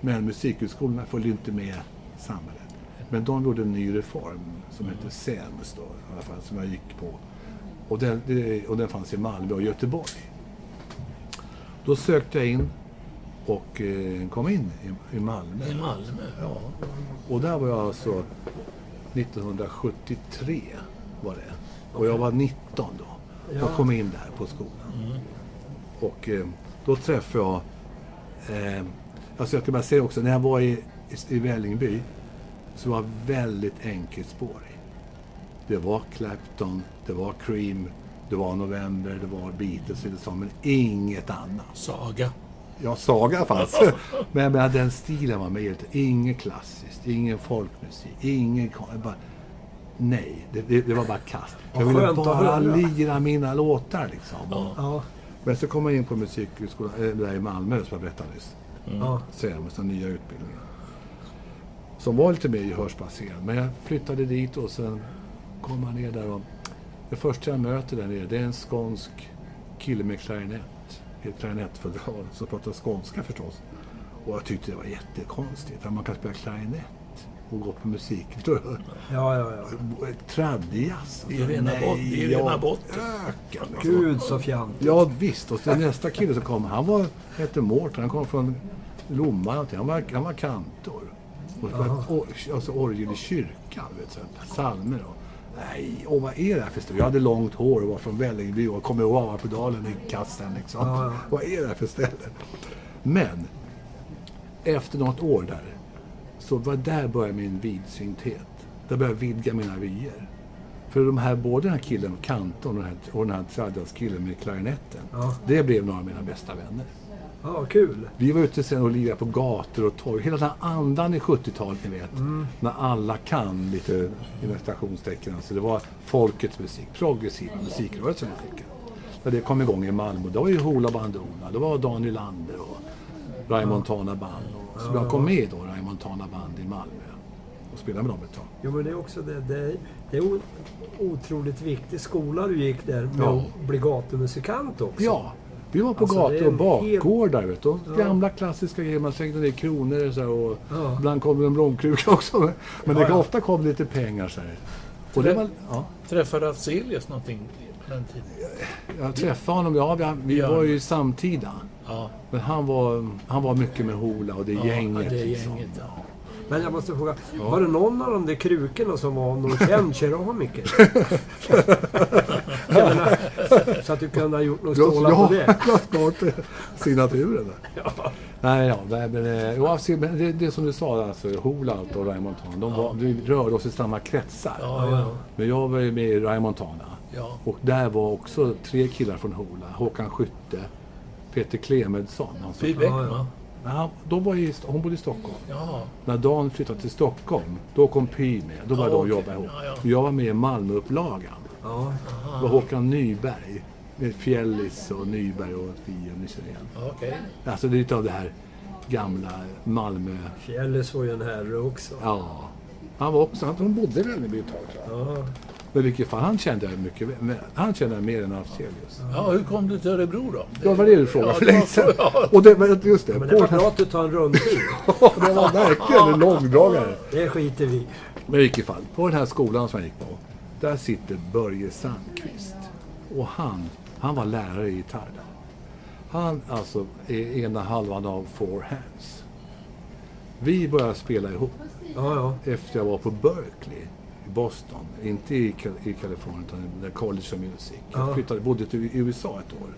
Men musikhögskolorna följde inte med samhället. Men de gjorde en ny reform som hette SEMS då, i alla fall, som jag gick på. Och den, och den fanns i Malmö och Göteborg. Då sökte jag in och eh, kom in i, i Malmö. I Malmö? Ja. Och där var jag alltså 1973 var det. Och jag var 19 då. Ja. Jag kom in där på skolan. Och eh, då träffade jag... Eh, alltså jag kan bara säga också, när jag var i, i, i Vällingby så var väldigt enkelspårig. Det var Clapton, det var Cream, det var November, det var Beatles eller så, men inget annat. Saga? Ja, Saga fanns. men jag menar, den stilen var med. helt- Inget klassiskt, ingen folkmusik, ingen... Bara, nej, det, det, det var bara kast. Jag ville bara lira mina låtar liksom. Ja. Ja. Men så kom jag in på musikhögskolan, äh, där i Malmö som jag berättade nyss. Ja. SEM, så nya utbildningar. Som var lite mer gehörsbaserad. Men jag flyttade dit och sen kom man ner där och... Det första jag möter där nere, det är en skånsk kille med klarinett. Ett klarinettfodral, som pratar skånska förstås. Och jag tyckte det var jättekonstigt, att man kan spela klarinett och gå på musik. Ja, ja, ja. Tradjazz. Det är rena bot- det är rena botten. Alltså. Gud så fjant. Ja visst, och sen nästa kille som kom, han var, hette Mårten, han kom från Lomma, han var, han var kantor. Och or, alltså orgel i kyrkan, vet du, psalmer och... Nej, och vad är det här för ställe? Jag hade långt hår och var från Vällingby och kom ihåg Avarpedalen i kassen liksom. Ja, ja. Vad är det här för ställe? Men, efter något år där, så var där började min vidsynthet. Där började jag vidga mina vyer. För de här, både den här killen, kantorn och den här, och den här tradjazz-killen med klarinetten. Ja. Det blev några av mina bästa vänner. Ja, kul. Vi var ute sen och lirade på gator och torg. Hela den här andan i 70-talet, ni vet. Mm. När alla kan lite, inom citationstecken. Alltså det var folkets musik, progressiv musikrörelse musiken. När det kom igång i Malmö, då var ju Hoola Bandona, det var Dan Nylander och Raymond Montana Band. Och, så jag kom med då, Montana Band i Malmö. Och spelade med dem ett tag. Jo, men det är också det. Det är, det är otroligt viktig skola du gick där med Ja. att bli gatumusikant också. Ja, vi var på Alltså, gator och helt- bakgårdar. Vet du. Och Ja. Gamla klassiska grejer. Man slängde ner kronor och så här, och Ja. ibland kom det en blomkruka också. Men Ja, det ja. ofta kom lite pengar så här. Och det var, ja, Träffade Afzelius någonting på den tiden? jag träffade honom, ja, vi, vi Ja. var ju samtida. Ja, Men han var, han var mycket med Hoola och det Ja, gänget. det liksom. gänget, ja. Men jag måste fråga, var det någon av de där krukorna som var någon känd keramiker? Så att du kunde ha gjort något stålar på det? Ja, snart signaturen. där. Nej, ja, men, eh, jo, alltså, men det, det som du sa, alltså, Hoola och Raymond Montana, de var, vi rörde oss i samma kretsar. ja, ja. Men jag var ju med i Raymond Montana. Ja. Och där var också tre killar från Hoola. Håkan Skytte, Peter Clemensson. Som, Fy Bäckman. Men han, de var i, hon bodde i Stockholm. Ja, När Dan flyttade till Stockholm, då kom Py med. Då började Ja, de jobba ihop. Ja, ja. Jag var med i Malmöupplagan. Ja. Det var Håkan Nyberg. Med Fjällis och Nyberg och vi och ni känner igen. ja, okej. Alltså det är lite av det här gamla Malmö... Fjällis var ju en herre också. Ja. Han var också... Han, de bodde i Vällingby ett tag tror jag. Ja. Men i vilket fall, han kände jag mycket men Han kände jag mer än Afzelius. Ja, hur kom du till Örebro då? Ja, det var det du frågade Ja, för det länge var sedan. ja. Och det, men just det, Men på det var bra att du tar en rundtur. det var verkligen en långdragare. Det skiter vi. Men i vilket fall, på den här skolan som jag gick på, där sitter Börje Sandqvist. Och han, han var lärare i gitarr där. Han alltså är ena halvan av Four Hands. Vi började spela ihop Ja, ja. efter jag var på Berkeley i Boston. Inte i, Ka- i Kalifornien, utan i College of Music. Jag Ja. flyttade, bodde till USA ett år.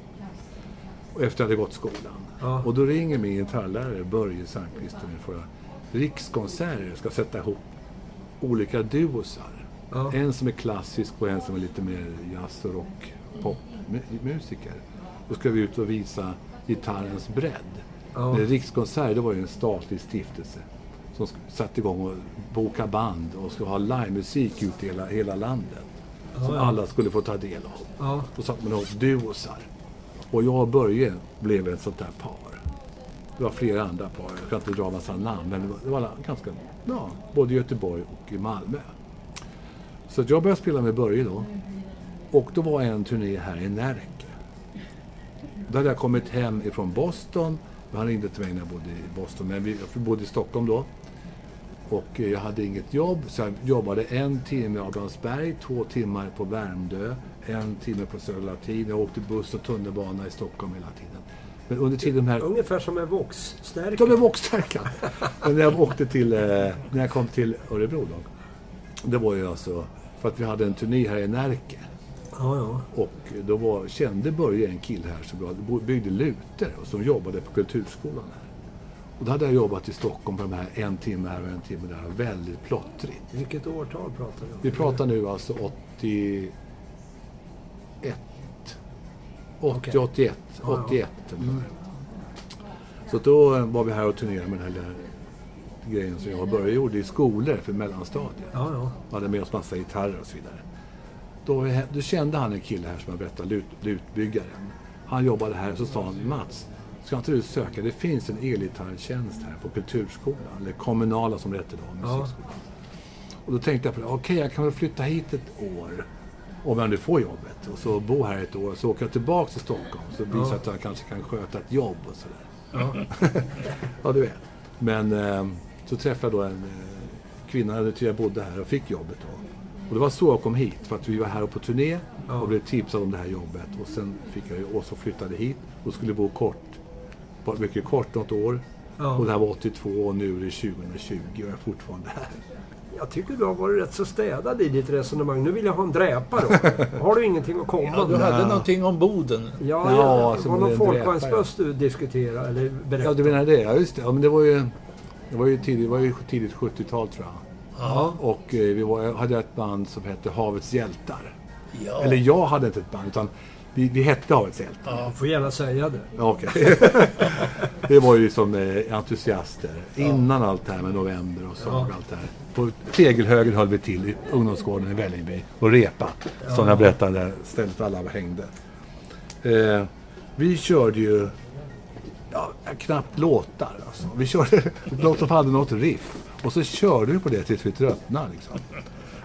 Och efter jag hade gått skolan. Ja. Och då ringer min gitarrlärare Börje Sandqvist till mig för att Rikskonserter ska sätta ihop olika duosar. Ja. En som är klassisk och en som är lite mer jazz och rock, popmusiker. Då ska vi ut och visa gitarrens bredd. Ja. Men Rikskonserter det var ju en statlig stiftelse som satte igång och boka band och skulle ha livemusik ut i hela, hela landet. Som ja. alla skulle få ta del av. Ja. Då satte man ihop duosar. Och jag och Börje blev ett sånt där par. Det var flera andra par, jag kan inte dra massa namn, men det var, det var ganska, ja, både i Göteborg och i Malmö. Så att jag började spela med Börje då. Och då var en turné här i Närke. Då hade jag kommit hem ifrån Boston. Han ringde till mig när jag bodde i Boston, men vi, bodde i Stockholm då. Och eh, jag hade inget jobb, så jag jobbade en timme i Abrahamsberg, två timmar på Värmdö, en timme på Södra Latin. Jag åkte buss och tunnelbana i Stockholm hela tiden. Men under tiden de här... Ungefär som en Vox-stärkare. De är vågstarka. Men när jag åkte till... Eh, när jag kom till Örebro då. Det var ju alltså för att vi hade en turné här i Närke. Ja, ja. Och då var, kände Börje en kille här som byggde lutor och som jobbade på Kulturskolan här. Och då hade jag jobbat i Stockholm på de här en timme här och en timme där. Väldigt plottrigt. Vilket årtal pratar vi om? Vi pratar nu alltså 81. 80, Okej. 81, Ja, ja. 81 ungefär. Så då var vi här och turnerade med den här grejen som jag och Börje gjorde i skolor för mellanstadiet. Ja, ja. Vi hade med oss massa gitarrer och så vidare. Då, då kände han en kille här som jag berättade, lut, lutbyggaren. Han jobbade här och så sa han, Mats, ska inte du söka? Det finns en elgitarrtjänst här på Kulturskolan, eller kommunala som det hette då, musikskolan. Och då tänkte jag på det, okej jag kan väl flytta hit ett år. Om jag nu får jobbet. Och så bo här ett år. Så åker jag tillbaka till Stockholm. Så visar Ja. att jag kanske kan sköta ett jobb och sådär. Ja. Ja, du vet. Men eh, så träffade jag då en eh, kvinna där jag bodde här och fick jobbet då. Och det var så jag kom hit. För att vi var här på turné Ja. och blev tipsade om det här jobbet. Och sen fick jag ju, och så flyttade hit och skulle bo kort. Bara Mycket kort, något år. Ja. Och det här var 82 och nu är det 2020 och jag är fortfarande här. Jag tycker du har varit rätt så städad i ditt resonemang. Nu vill jag ha en dräpare. Har du ingenting att komma Ja, du med? hade någonting om Boden. Ja, Ja, ja, alltså, det var med någon en folkvagnsbuss du diskuterade eller Ja, berättade. du menar det? Ja, just det. Ja, men det var ju, det var ju tidigt, det var ju tidigt 70-tal tror jag. Ja. Och eh, vi var, hade ett band som hette Havets hjältar. Ja. Eller jag hade inte ett band, utan vi, vi hette Havets hjältar. Du får gärna säga det. Ja, Okej. det var ju som eh, entusiaster. Innan allt det här med november och Saga och allt det här. På Tegelhögen höll vi till i ungdomsgården i Vällingby och repa. Som jag berättade, där stället alla hängde. Eh, vi körde ju ja, knappt låtar. Alltså. Vi körde låt som hade något riff. Och så körde vi på det tills vi tröttnade. Liksom.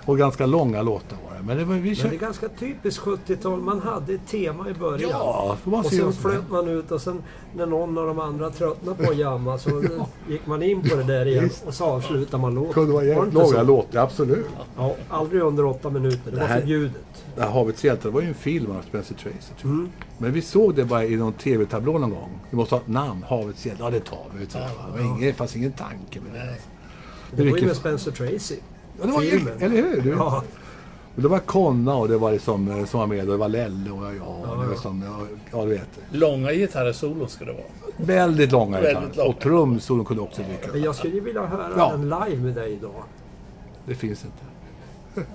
Och ganska långa låtar var det. Men det var, vi Men det är ganska typiskt 70-tal. Man hade ett tema i början. Ja, får man och se sen flöt man ut och sen när någon av de andra tröttnade på att jamma så gick man in på det där igen och så avslutade man låten. kunde vara Var det jävligt långa låtar, absolut. Ja, aldrig under åtta minuter. Det Det var här- förbjudet. Det här Havets hjältar var ju en film av Spencer Tracy. Mm. Men vi såg det bara i någon tv-tablå någon gång. Vi måste ha ett namn, Havets hjältar. Ja, det tar vi. Det var ingen, det fanns ingen tanke med det. Nej. Det var ju med Spencer Tracy. Ja, det var, Filmen. eller hur? Du, Ja, Och det var Konna och det var liksom, eh, som var med. Och det var Lelle och jag. och det var som, ja, ja, du vet. Långa gitarrsolon ska det vara. Väldigt långa gitarrer. Och trumsolon kunde också dyka men upp. jag skulle ju vilja höra Ja. den live med dig idag. Det finns inte.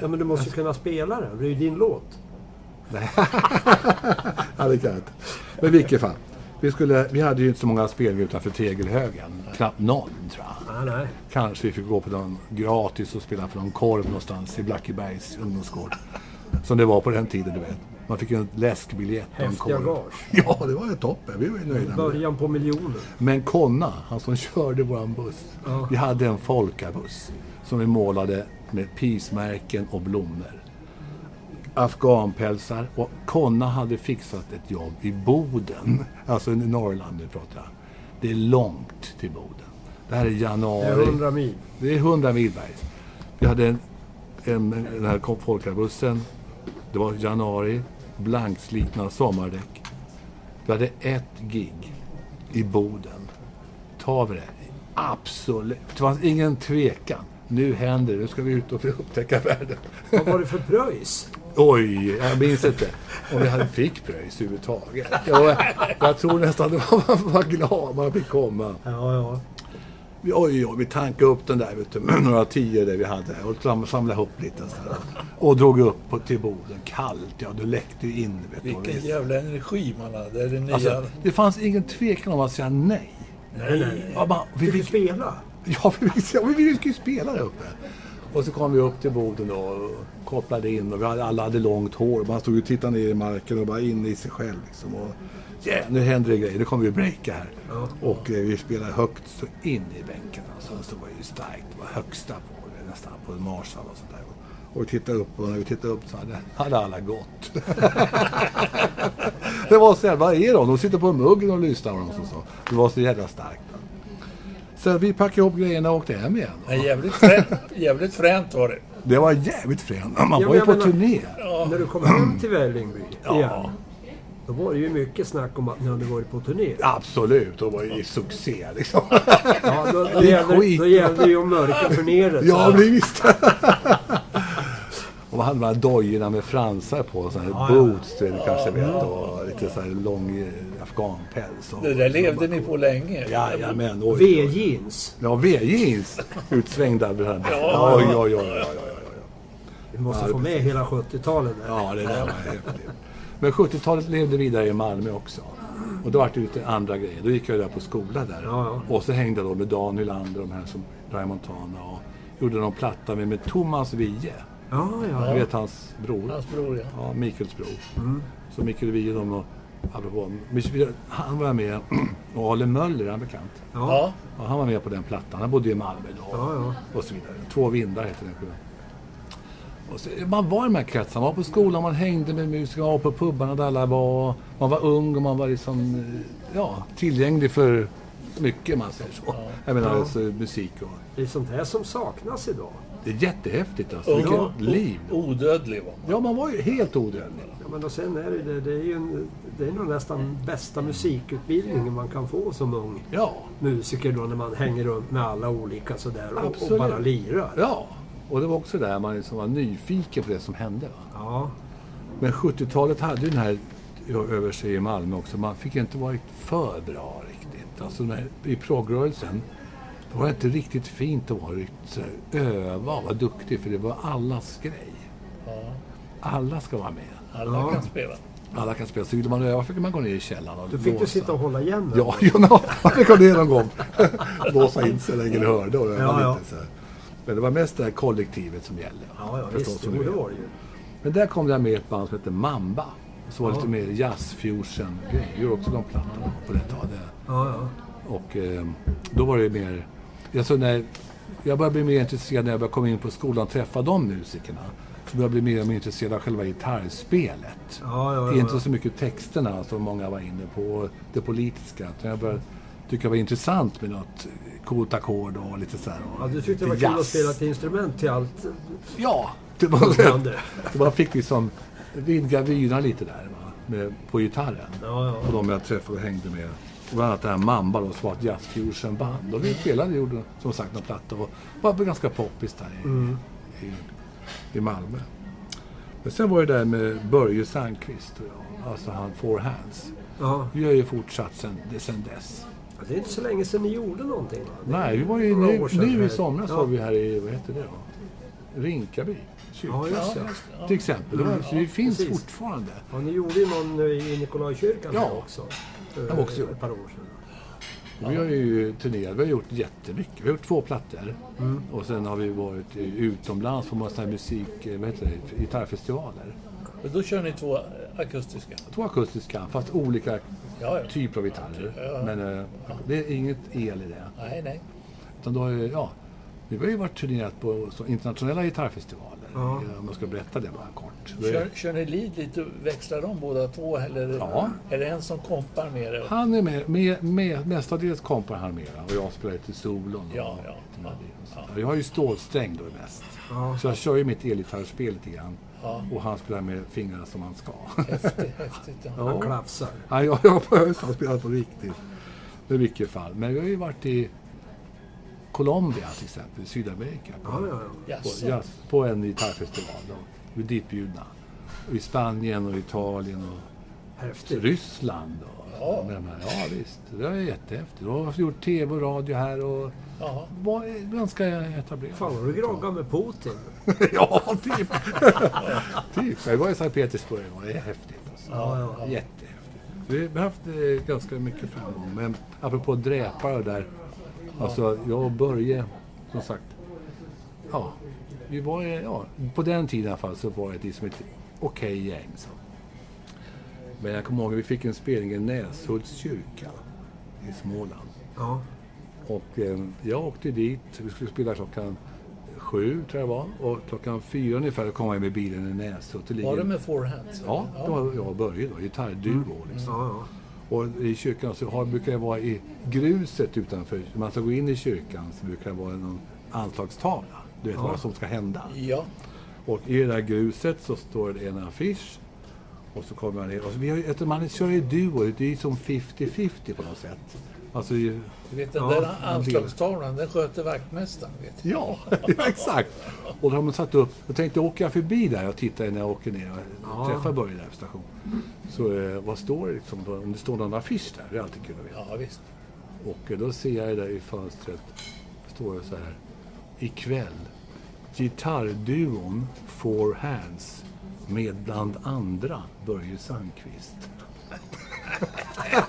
Ja, men du måste ju kunna spela den. Det är ju din låt. Ja, det kan jag inte. Men i vilket fall. Vi, skulle, vi hade ju inte så många spelningar utanför Tegelhögen. Knappt någon, tror jag. Nej, nej. Kanske vi fick gå på någon gratis och spela för någon korv någonstans i Blackebergs ungdomsgård. Som det var på den tiden, du vet. Man fick ju en läskbiljett och en korv. gage. Ja, det var ju toppen. Vi var ju nöjda. Början på miljonen. Men Konna, han som körde våran buss. Ja. Vi hade en folkabuss som vi målade med pismärken och blommor. Afghanpälsar. Och Konna hade fixat ett jobb i Boden. Alltså i Norrland nu pratar jag. Det är långt till Boden. Det här är Det januari. är 100 mil. Det är 100 mil bergs. Vi hade en, en, den här folkabussen. Det var januari. Blankslitna sommardäck. Vi hade ett gig i Boden. Tar vi det? Absolut. Det fanns ingen tvekan. Nu händer det. Nu ska vi ut och upptäcka världen. Vad var det för pröjs? Oj, jag minns inte om hade fick pröjs överhuvudtaget. Jag, jag tror nästan det var man var glad man fick komma. Ja, ja. Vi- Oj, oj, vi tankade upp den där, vet du, med några tio där vi hade och sam- samlade ihop lite sådär. Och drog upp på, till Boden. Kallt, ja, det läckte ju in. Vet du, Vilken visst. jävla energi man hade. Det nya... alltså, det fanns ingen tvekan om att säga nej. Nej, nej. Ja, man, vi, Fick du fick, spela? ja, vi, vi fick ju spela där uppe. Och så kom vi upp till Boden då och kopplade in och vi hade, alla hade långt hår. Man stod och tittade ner i marken och bara inne i sig själv. Liksom. Och, yeah, nu händer det grejer, nu kommer vi breaka här. Ja. Och eh, vi spelade högt så in i bänken. Alltså. Så det var ju starkt, det var högsta på nästan på en marsal och sånt där. Och vi tittade upp och när vi tittade upp så hade, hade alla gått. det var så jävla, vad är de? De sitter på muggen och lyssnar dem. Så, så. Det var så jävla starkt. Så vi packade ihop grejerna och åkte hem igen. Nej, jävligt, fränt, jävligt fränt var det. Det var jävligt fränt. Man Ja, var ju men på menar- turné. När du kom hem till Vällingby Ja. igen. Då var det ju mycket snack om att ni hade varit på turné. Absolut, då var det ju succé liksom. Ja, då, då, Det gällde, skit. då gällde det ju att mörka turnéret. Ja, visst. Och man hade de här dojorna med fransar på, sådana här boots, du vet, kanske vet, och lite så här lång eh, afghanpäls. Och, Det där levde ni på länge. Jajamän, oj, oj. V-jeans. Ja, V-jeans utsvängda. Oj, oj, oj, oj, oj, oj. Vi måste Ja, få med hela 70-talet där. Ja, det där var häftigt. Men 70-talet levde vidare i Malmö också. Och då var det lite andra grejer. Då gick jag där på skola där. Ja, Och så hängde jag då med Dan Hylander, de här som Ray Montana och gjorde någon platta med, med Thomas Wiehe. Ja, ja. Du vet hans bror? Hans bror, ja. Ja, Mikaels bror. Så Mikael Wiehe, de och apropå, han var med och Ale Möller, är han bekant? Ja. Ja, Ja, han var med på den plattan. Han bodde i Malmö då. Ja, ja. Och så vidare. Två vindar heter den skivan. Så, man var i de här kretsarna. Man var på skolan, man hängde med musiker, man var på pubarna där alla var. Man var ung och man var liksom, eh, ja, tillgänglig för mycket, man säger så. Jag menar, Ja. alltså, musik och... Det är sånt här som saknas idag. Det är jättehäftigt alltså. Vilket och liv. odödlig var man. Ja, man var ju helt odödlig. Ja, men och sen är det, det, det är ju en, det är nog nästan bästa musikutbildningen man kan få som ung Ja, musiker då när man hänger runt med alla olika sådär och, och bara lirar. ja. Och det var också där man liksom var nyfiken på det som hände. Va? Ja. Men 70-talet hade ju den här över sig i Malmö också. Man fick inte varit för bra riktigt. Alltså i proggrörelsen då var det inte riktigt fint att vara riktigt öva och vara duktig för det var allas grej. Ja, Alla ska vara med. alla Ja. kan spela. Alla kan spela. Så ville man öva fick man gå ner i källaren och Då fick du låsa. sitta och hålla igen. Ja, ja no, man fick gå ner någon gång. Låsa in sig ingen hörde. Och öva Ja, ja. lite så här. Men det var mest det här kollektivet som gällde. Ja, ja Förstås, visst. som Jo, det var det ju. Men där kom jag med ett band som hette Mamba. Så var det Ja. lite mer jazz fusion grej. Jag gjorde också de plattorna på det taget. Ja, ja. Och eh, då var det mer... Alltså när jag började bli mer intresserad när jag började komma in på skolan och träffa de musikerna. Så började jag bli mer och mer intresserad av själva gitarrspelet. Ja, ja, ja. Inte så mycket texterna som många var inne på, och det politiska. Utan jag började tycka det var intressant med något coolt ackord och lite så här. ja du tyckte det var lite kul att jazz. spela ett instrument till allt. Ja, det var. Så man fick liksom vidga vyerna lite där va? Med, på gitarren. Ja, ja. Och de jag träffade och hängde med. Bland annat det här Mamba då, som var ett jazz fusion band. Och vi spelade, gjorde som sagt någon platta och var ganska poppis där i, Mm. i, i Malmö. Men sen var det där med Börje Sandqvist och jag, alltså han Four Hands. ja. Vi har ju fortsatt sen, sen dess. Ja, Det är inte så länge sedan ni gjorde någonting va? Nej, vi var ju nu, nu i somras ja. var vi här i, vad heter det då? Rinkaby. Ja, just det. Ja. Till exempel. Det, var, så det finns precis. fortfarande. Ja, ni gjorde ju någon i Nikolajkyrkan Ja. också. Har vi också gjort. ett par år sedan. Vi har ju turnerat, vi har gjort jättemycket. Vi har gjort två plattor. Mm. Och sen har vi varit utomlands på massa musik, vad heter det, gitarrfestivaler. Och då kör ni två akustiska. Två akustiska, fast olika Ja, ja. typer av gitarrer. Ja. Men eh, det är inget el i det. Nej, nej. Utan då, ja, vi har ju varit turnerat på internationella gitarrfestivaler. Ja. Om jag ska berätta det bara kort. Kör, kör ni lead lite? Växlar de båda två? Eller Ja. är det en som kompar med det? Han är med, med, med mestadels kompar han mera och jag spelar lite solon. och Ja, ja, ja, och. Jag har ju stålsträng då mest. Ja. Så jag kör ju mitt elgitarrspel lite grann. Ja. Och han spelar med fingrarna som han ska. Häftigt, häftigt. Ja. Han Ja. klafsar. Ja, jag jag har han spelar på riktigt. I vilket fall. Men vi har ju varit i Colombia till exempel, i Sydamerika. På, Ja, ja, på, jazz, på en gitarrfestival. Vi är ditbjudna. Och I Spanien och Italien och Häftigt. Ryssland. Och, Ja. de här. ja visst, det är jättehäftigt. Och har gjort tv och radio här och Jaha. var ganska etablerad. Fan vad du groggar med Putin. ja, typ. typ. Jag var i Sankt Petersburg och det är häftigt. Alltså. Ja, ja, ja. Jättehäftigt. Vi har haft eh, ganska mycket framgång. Men apropå dräpare där. Alltså, jag och Börje, som sagt. Ja, vi var, ja, på den tiden i alla fall så var det liksom ett okej gäng. Så. Men jag kommer ihåg att vi fick en spelning i Näshults kyrka i Småland. Ja. Och eh, jag åkte dit, vi skulle spela klockan sju tror jag var. Och klockan fyra ungefär kom jag med bilen i Näshult. Var det med forehands? Ja, det var jag och Börje då, gitarrduo liksom. Ja, ja. Och i kyrkan så har, brukar det vara i gruset utanför, när man ska gå in i kyrkan så brukar det vara någon anslagstavla. Du vet Ja. vad som ska hända. Ja. Och i det där gruset så står det en affisch Och så kommer man ner. Och så, vi har, man kör i duo, det är ju som 50-50 på något sätt. Alltså, Du vet, den Ja, där anslagstavlan, den sköter vaktmästaren. Ja, ja, exakt. Och då har man satt upp, jag tänkte åker jag förbi där och tittar när jag åker ner och träffar Börje där på station. Så eh, vad står det liksom, om det står någon affisch där, det är alltid kul att veta. Ja, visst. Och eh, då ser jag där i fönstret, står det så här. Ikväll, gitarrduon Four Hands med bland andra Börje Sandqvist. Ja,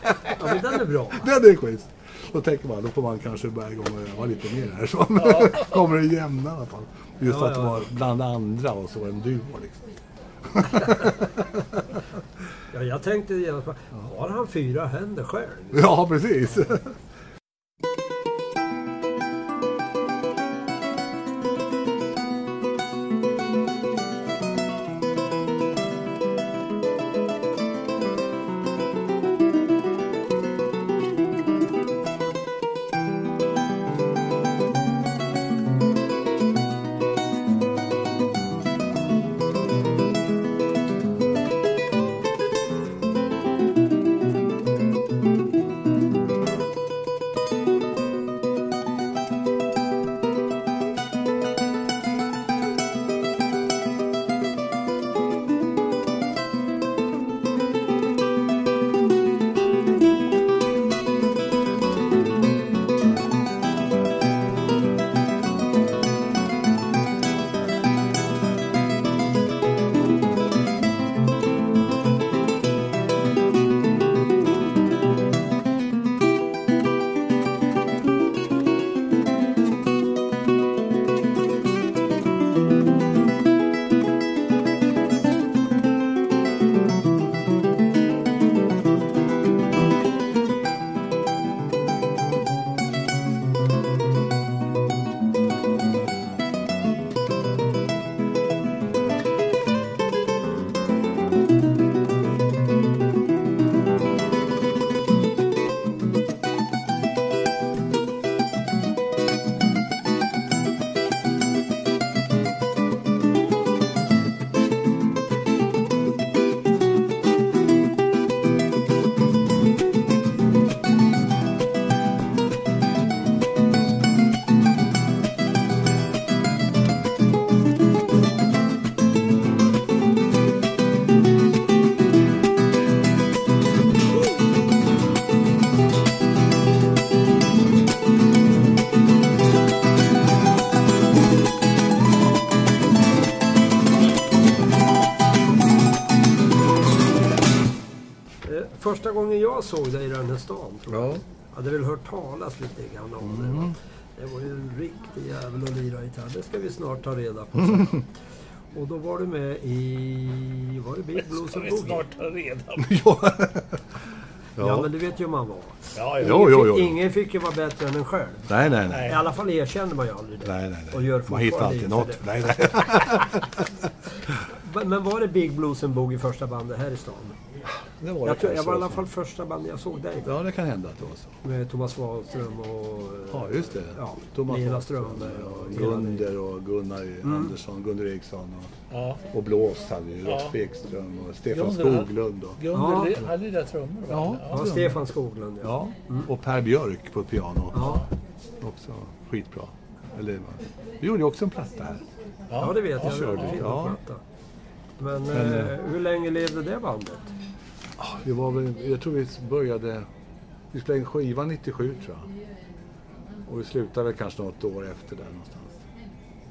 men den är bra. Den är schysst! Då tänker man, då får man kanske börja igång och öva lite mer här. Så kommer det jämna i alla fall. Just Ja, att det ja, var bland andra och så en duo liksom. Ja, jag tänkte genast på, har han fyra händer själv? Ja, precis. Första gången jag såg dig i den här stan, tror jag. Ja. hade väl hört talas lite grann om det. Mm. va. Det var ju en riktig jävel att lira gitarr. Det ska vi snart ta reda på. sen. Och då var du med i... Var det Big Blues Ska and vi Boogie? snart ta reda på. ja. Ja, men du vet ju hur man var. Ja, ja. Jo, jo, jo. Ingen, fick ju vara bättre än en själv. Nej, nej, nej. I alla fall erkände man ju aldrig det. Nej, nej, nej. Och gör Man hittar alltid inte något. det. Nej, nej. Men- var det Big Blues and Boogie första bandet här i stan? Det var det Jag, tror, jag var i alla fall första bandet jag såg dig. Ja, det kan hända att det var så. Med Thomas Wahlström och... Ja, just det. Ja, Thomas Lena Strömberg och... och Gunder och Gunnar Mm. Andersson, Gunder Eriksson och, ja. och Blås hade vi. Ja. Rolf Ekström och Stefan Gunder, Skoglund. Och, Gunder Ja. ja. hade lilla trummor, va? Ja. Ja, Stefan Skoglund ja. ja. och Per Björk på piano. Ja. Också skitbra. Eller, vi gjorde ju också en platta här. Ja, det vet jag. körde Ja. Men, Men, eh, hur länge levde det bandet? Det var väl, jag tror vi började... Vi spelade in skivan 97 tror jag. Och vi slutade kanske något år efter där någonstans.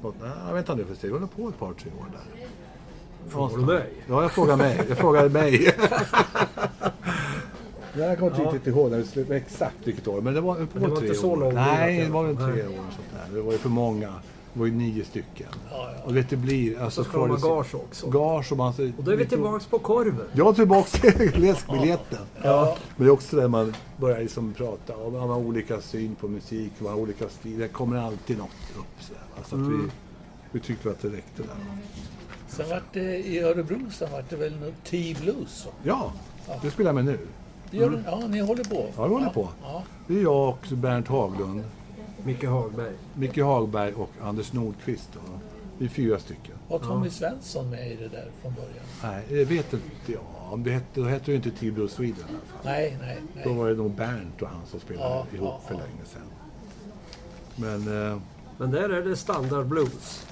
Något, nej, jag vet inte om det är för sig. Vi höll på ett par, tre år där. Frågar du mig? Ja, jag frågar mig. Jag frågade mig. Jag kommer inte Ja. riktigt ihåg när vi slutade, exakt vilket år. Men det var, på det var tre inte så år. långt Nej, innan, det var väl tre nej. år. Sånt där. Det var ju för många. Det var ju nio stycken. Ja, ja. Och du vet, det blir... Alltså, Så ska de ha gage också. Gage och man... Och då är vi tillbaks på korven. Jag är tillbaka till läskbiljetten. Ja. Men det är också där man börjar liksom prata om man har olika syn på musik, man har olika stil. Det kommer alltid något upp. Så, där, så att Mm. vi, vi tyckte att det räckte där. Sen vart det i Örebro sen vart det väl något T-blues. Ja, det spelar jag med nu. Det gör det? Ja, ni håller på? Ja, vi håller på. Ja. Det är jag och Bernt Haglund, Micke Hagberg. Micke Hagberg och Anders Nordqvist. Då. Vi är fyra stycken. Var Tommy Svensson med i det där från början? Nej, jag vet inte. Ja, om det hette, då hette det ju inte Tibro Sweden i alla fall. Nej, nej, Då nej. var det nog Bernt och han som spelade Ja, ihop ja, för ja. länge sedan. Men eh, Men där är det standard blues.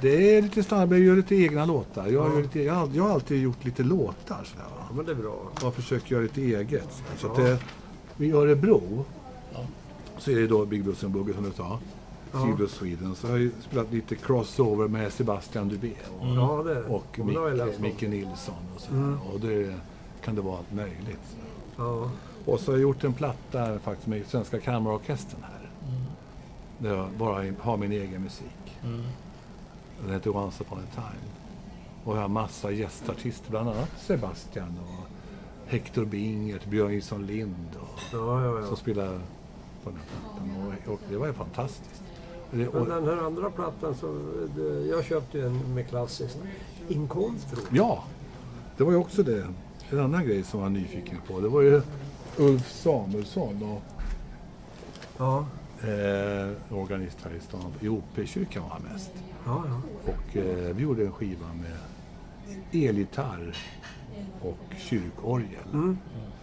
det är lite snabbare, jag gör lite egna låtar. Jag, Ja. gör lite, jag, har, jag har alltid gjort lite låtar sådär, va? Ja, men det är bra. och försöker göra lite eget. Så att Ja. det, I Örebro Ja. Så är det då Big Blues and Boogie som du sa. Ja. Tibro Sweden. Så har jag ju spelat lite crossover med Sebastian Dubé och, det och det har jag Micke. Micke Nilsson och sådär. Mm. Och det kan det vara allt möjligt. Ja. Och så har jag gjort en platta faktiskt med Svenska Kammarorkestern här. Där jag bara har min egen musik. Mm. Den heter Once upon a time. Och jag har massa gästartister, bland annat Sebastian och Hector Bingert, Björn Gilson Lind och, Ja, ja, som spelar på den här plattan. Och, och det var ju fantastiskt. Det, och, Men den här andra plattan, så, det, jag köpte ju en med klassiskt. Inkonstro. ja, det var ju också det. En annan grej som jag var nyfiken på. Det var ju Ulf Samuelsson och Ja, eh, organist här i stan. I OP-kyrkan var han mest. ja, ja. Och eh, vi gjorde en skiva med elgitarr och kyrkorgel. Mm.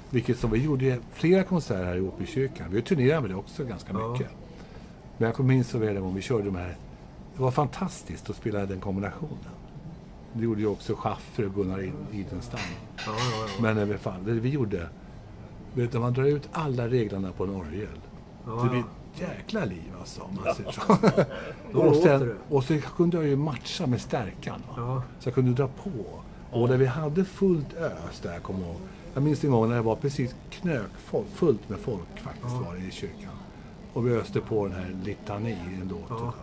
Vilket som vi gjorde flera konserter här i Åby-kyrkan. Vi turnerade med det också ganska Ja. mycket. Men jag kommer minns så väl gång vi körde de här. Det var fantastiskt att spela den kombinationen. Det gjorde ju också Schaffer och Gunnar Id- Idenstam. ja, ja. Men i alla fall, det vi gjorde. Vet du, man drar ut alla reglerna på en orgel. Det blir ett jäkla liv alltså. Om man säger så. Och, sen, och så kunde jag ju matcha med stärkan. Så jag kunde dra på. Och när vi hade fullt ös där, kommer jag ihåg. Jag minns en gång när det var precis knökfolk, fullt med folk faktiskt var det i kyrkan. Och vi öste på den här litani, en låt. Ja.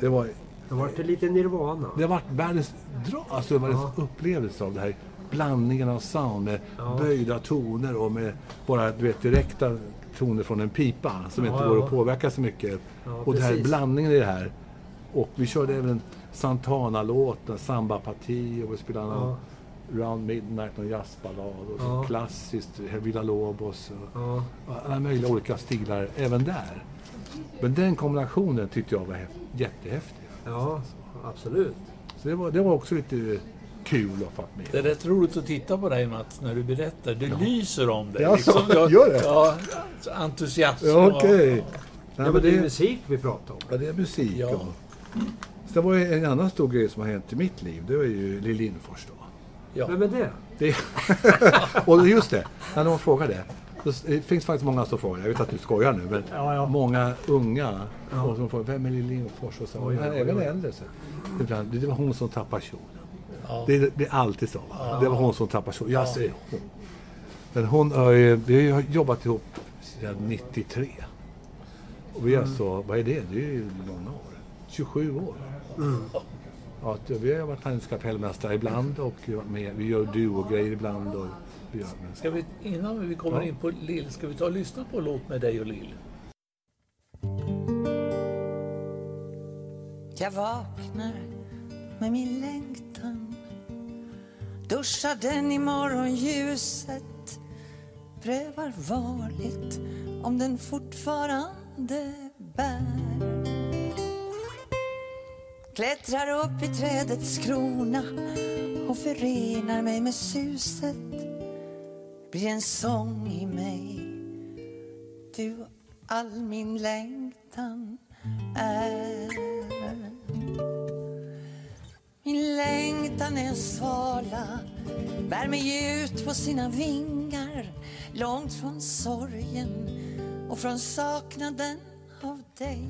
Det var, Det vart lite Nirvana. det varit världens, dra, alltså världens Ja. upplevelse av det här. Blandningen av sound med Ja. böjda toner och med bara du vet, direkta toner från en pipa som Ja, inte ja. går att påverka så mycket. Ja, och det här precis. blandningen i det här. Och vi körde även Santana-låten, Samba Parti och vi spelade Ja. Round Midnight, någon jazzballad och Ja. klassiskt, Villa Lobos och Ja, alla möjliga olika stilar även där. Men den kombinationen tyckte jag var häf- jättehäftig. ja, absolut. Så det var, det var också lite kul att få med. Det är rätt roligt att titta på dig Mats när du berättar. Det lyser om dig. Ja, så jag- gör det? Ja, så entusiasm. Ja, och- Okej. Nej, Ja, men det är musik vi pratar om. ja, det är musik. Ja. Ja. Sen var det en annan stor grej som har hänt i mitt liv. Det var ju Lill Lindfors då. Ja. Vem är det? Det, och just det, när någon frågar det. Det finns faktiskt många som frågar, jag vet att du skojar nu, men Ja, ja. många unga Ja. som frågar vem är Lill Lindfors? Och så, Oj, oj, även äldre. Så. Ibland, Det var hon som tappade kjolen. Ja. Det, är alltid så. Va? Det var hon som tappade kjolen. Jag säger hon. Men hon har ju, vi har jobbat ihop sedan 93. Och vi är alltså, vad är det? Det är ju många år. 27 år. Ja, att vi har varit hans kapellmästare ibland och med, vi gör duo-grejer ibland. Och vi gör, Ska vi, innan vi kommer Ja. in på Lill, ska vi ta och lyssna på Låt med dig och Lill? Jag vaknar med min längtan Duschar den i morgonljuset Prövar varligt om den fortfarande bär Klättrar upp i trädets krona och förenar mig med suset. Blir en sång i mig. Du, all min längtan är min längtan är en svala Bär mig ut på sina vingar Långt från sorgen och från saknaden av dig.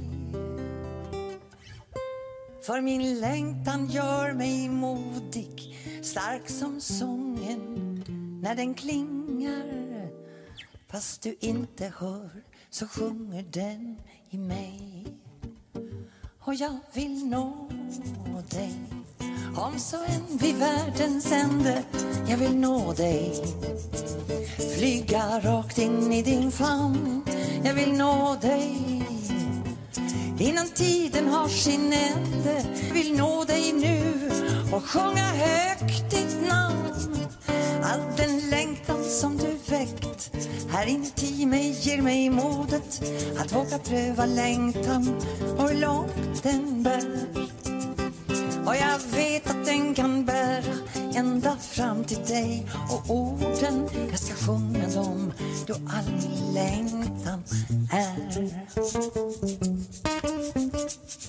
För min längtan gör mig modig Stark som sången när den klingar. Fast du inte hör så sjunger den i mig. Och jag vill nå dig. Om så än vid världens ände Jag vill nå dig. Flyga rakt in i din famn Jag vill nå dig. Innan tiden har sin ände Vill nå dig nu och sjunga högt ditt namn All den längtan som du väckt här inuti mig ger mig modet att våga pröva längtan och hur långt den bär. Och jag vet att den kan bära ända fram till dig Och orden jag ska sjunga dem då all min längtan är Thank you.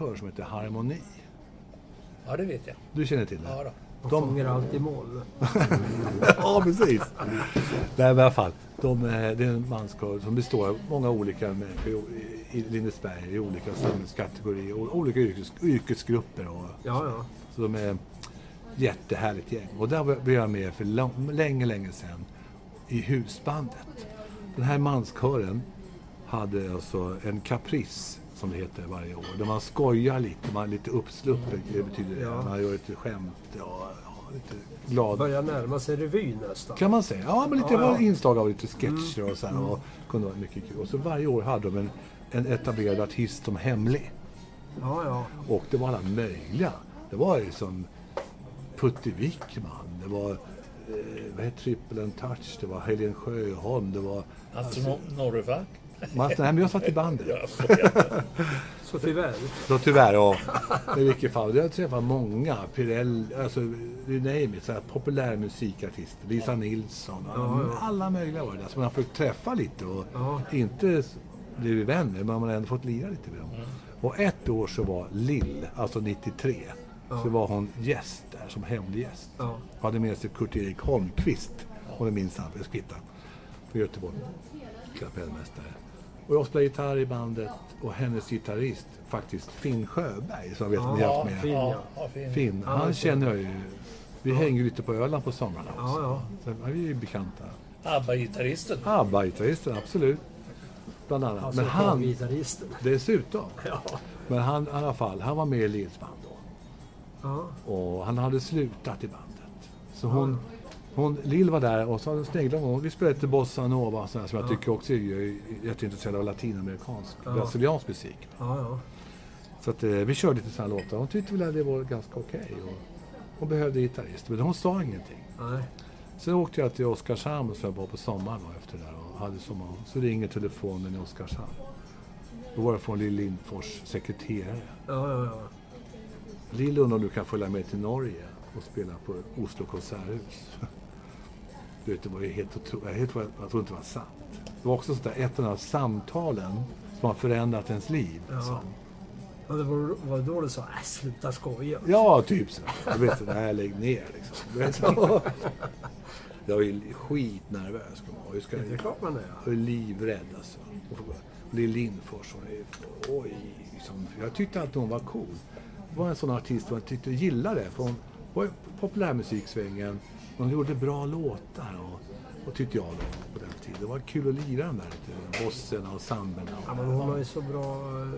Manskör som heter Harmoni. Ja, det vet jag. Du känner till det? Ja, då. De De- sjunger alltid moll. ja, precis. Nej, men i alla fall. De, eh, det är en manskör som består av många olika människor i- Lindesberg i olika samhällskategorier och olika yrkes, yrkesgrupper. Och, Ja, ja. så de är jättehärligt gäng. Och där blev jag med för länge, länge sedan i husbandet. Den här manskören hade alltså en caprice, som det heter varje år. Där man skojar lite, man är lite uppsluppen, det betyder det. Ja. Man gör lite skämt, ja, ja, lite glad. Börjar närma sig revy nästan. Kan man säga. Ja, men lite Ja, ja. var inslag av lite sketcher och så här. Och kunde vara mycket kul. Och så varje år hade de en, en etablerad artist som hemlig. Ja, ja. Och det var alla möjliga. Det var ju som Putte Wickman, det var eh, vad heter Triple and Touch, det var Helene Sjöholm, det var... Alltså, Nor- Norrfack? Mats, nej, men jag satt i bandet. Ja. Så tyvärr. Så tyvärr, ja. Men i vilket fall, jag har träffat många, Pirell, alltså you name it, så här, populärmusikartister, Lisa Nilsson, alla, Ja, ja. alla möjliga var det där. Så man har fått träffa lite och Ja. inte blivit vänner, men man har ändå fått lira lite med dem. Och ett år så var Lill, alltså 93, så var hon gäst där som hemlig gäst. Ja. Hade med sig Kurt-Erik Holmqvist, om jag minns han, för Spitta, från Göteborg, kapellmästare. Och jag spelade gitarr i bandet och hennes gitarrist, faktiskt Finn Sjöberg, som jag vet att ni har Ja, haft med. Finn, ja, ja. ja, fin. Finn, Ja, han känner jag ju. Vi hänger ju lite på Öland på somrarna också. Ja, ja. Så ja, vi är ju bekanta. ABBA-gitarristen. ABBA-gitarristen, absolut. Bland annat. Alltså Men han, gitarristen. dessutom. Ja. Men han, i alla fall, han var med i Lills band då. Ja. Och han hade slutat i bandet. Så hon, hon, Lill var där och så sneglade hon. Vi spelade lite bossa nova sådär, som jag tycker också är jätteintresserad av latinamerikansk, brasiliansk musik. Så att, eh, vi körde lite sådana låtar. Hon tyckte väl att det var ganska okej. och hon behövde gitarrist, men hon sa ingenting. Nej. Sen åkte jag till Oskarshamn så jag var på sommaren då efter det där och hade sommar. Så ringer telefonen i Oskarshamn. Då var det från Lill Lindfors sekreterare. Ja, ja, ja. Lill undrar om du kan följa med till Norge och spela på Oslo konserthus. Du vet, det var ju helt otroligt. Jag, jag trodde inte det var sant. Det var också sånt där, ett av de här samtalen som har förändrat ens liv. Ja. liksom. ja det var, var då du sa äh, sluta skoja. Ja, typ så. Jag vet inte, nej, lägg ner liksom. Jag är ju skitnervös. jag ska, Det är klart man är. jag är livrädd alltså. Och Lill Lindfors, oj, liksom, jag tyckte alltid hon var cool. Det var en sån artist som jag tyckte jag gillade. För hon var i populärmusiksvängen. Hon gjorde bra låtar och, och tyckte jag då på den tiden. Det var kul att lira de där lite bosserna och samberna. Ja, men hon har ju så bra... eh,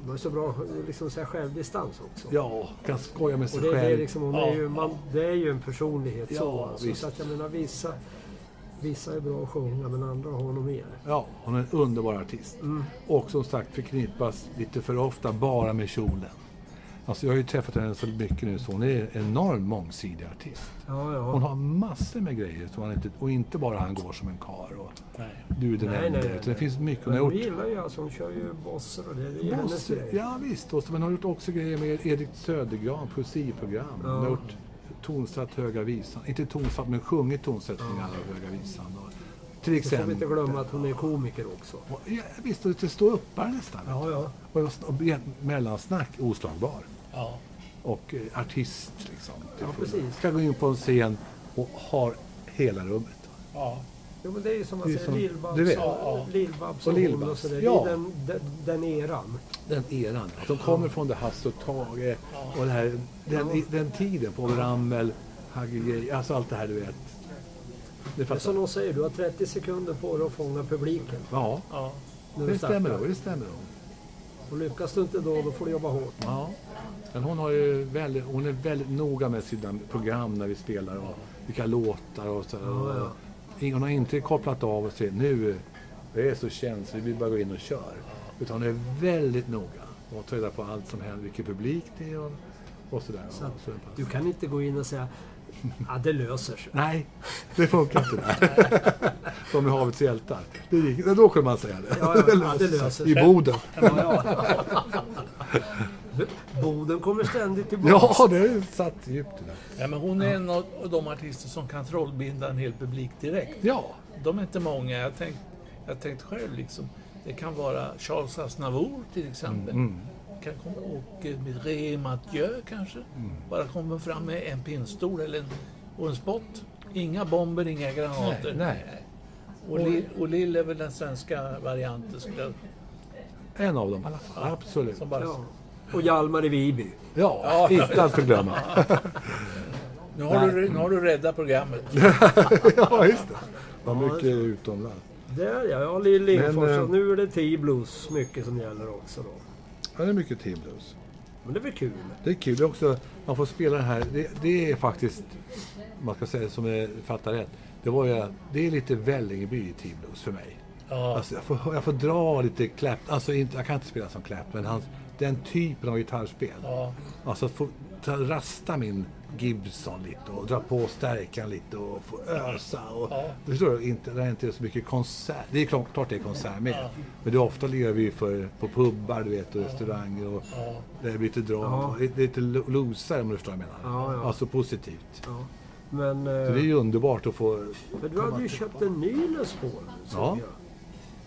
Hon har så bra liksom, så här, självdistans också. Ja, kan skoja med sig Och det, det, är själv. liksom, hon Ja, är ju, man, det är ju en personlighet Ja, så. Alltså, så att jag menar vissa... Vissa är bra att sjunga men andra har nog mer. Ja, hon är en underbar artist. Mm. Och som sagt förknippas lite för ofta bara med kjolen. Alltså jag har ju träffat henne så mycket nu så hon är en enormt mångsidig artist. Ja, ja. Hon har massor med grejer så han inte, och inte bara han går som en kar och Nej. du är den Nej, enda. nej, nej, utan Det finns mycket hon har gjort. gillar ju alltså, hon kör ju bosser och det, det är Boss, ja visst, och så- men hon har gjort också grejer med Edith Södergran, poesiprogram. Hon har Ja. gjort tonsatt Höga Visan. Inte tonsatt, men sjungit tonsättningar av Höga Visan. Och, till Så får vi exempel. inte glömma att hon är komiker också. Och, ja, visst, och lite ståuppare nästan. Ja, ja. Och, och mellansnack, oslagbar. Ja. Och eh, artist liksom. Ja, precis. Ska gå in på en scen och har hela rummet. ja. Jo, men det är ju som man säger, som- Lill-Babs du vet. och, Lill-Babs Och Lill-Babs, och sådär. ja. Det är den, den, den eran. Den eran. Att de kommer från det Hasse och Tage och det här, den, i- den tiden på Ramel, Hagge alltså allt det här du vet. Det Det är som de säger, du har 30 sekunder på dig att fånga publiken. Ja, ja. Det stämmer då. Det stämmer då. Och lyckas du inte då, då får du jobba hårt. Ja. Men hon, har ju väldigt, hon är väldigt noga med sina program när vi spelar och vilka låtar och så. Ja, ja. Hon har inte kopplat av och säger nu, det är så känsligt, vi bara går in och kör. Utan hon är väldigt noga och tar reda på allt som händer, vilken publik det är och, och sådär. Så så du kan inte gå in och säga ja, det löser sig. Nej, det funkar inte där. Som i Havets hjältar. Det gick, då kunde man säga det. Ja, ja, ja, det löser I sig. Boden. Ja, ja. Boden kommer ständigt tillbaka. Ja, det är satt djupt det där. ja, men hon är en av de artister som kan trollbinda en hel publik direkt. Ja, De är inte många. Jag tänkte jag tänkt själv liksom. Det kan vara Charles Aznavour till exempel. mm. Kan komma, och eh, med Ré Mathieu kanske. Mm. Bara kommer fram med en pinnstol eller en, och en spott. Inga bomber, inga granater. nej. Och, Lill, och Lill är väl den svenska varianten skulle jag, en av dem i alla fall. Absolut. som bara, Ja. Och Hjalmar i Viby. Ja, inte att förglömma. nu, har du, nu har du räddat programmet. ja, just det. Var mycket utomlands. Där ja, ja Lill Lindfors. Men, eh, nu är det T-blues mycket som gäller också då. Ja, det är mycket team blues. Men det är väl kul? Det är kul. Det är också, man får spela den här. Det, det är faktiskt, man ska säga som jag fattar rätt. Det, var ju, det är lite Vällingeby team blues för mig. Ja, Alltså, jag, får, jag får dra lite Clap. Alltså inte, jag kan inte spela som Clap, men hans, den typen av gitarrspel. ja, Alltså att få ta, rasta min Gibson lite och dra på stärkan lite och få ösa. Och, Ja. Du förstår du? Inte, det är inte så mycket konsert. Det är klart, klart det är konsert med. Ja. Men det är ofta lirar vi för, på pubbar du vet, och restauranger och ja. det är lite drag. Ja. Det är lite lo- losare om du förstår vad jag menar. Ja, ja. Alltså positivt. Ja. Men, Så det är eh, ju underbart att få... men du hade ju köpt en ny Les Paul. Ja.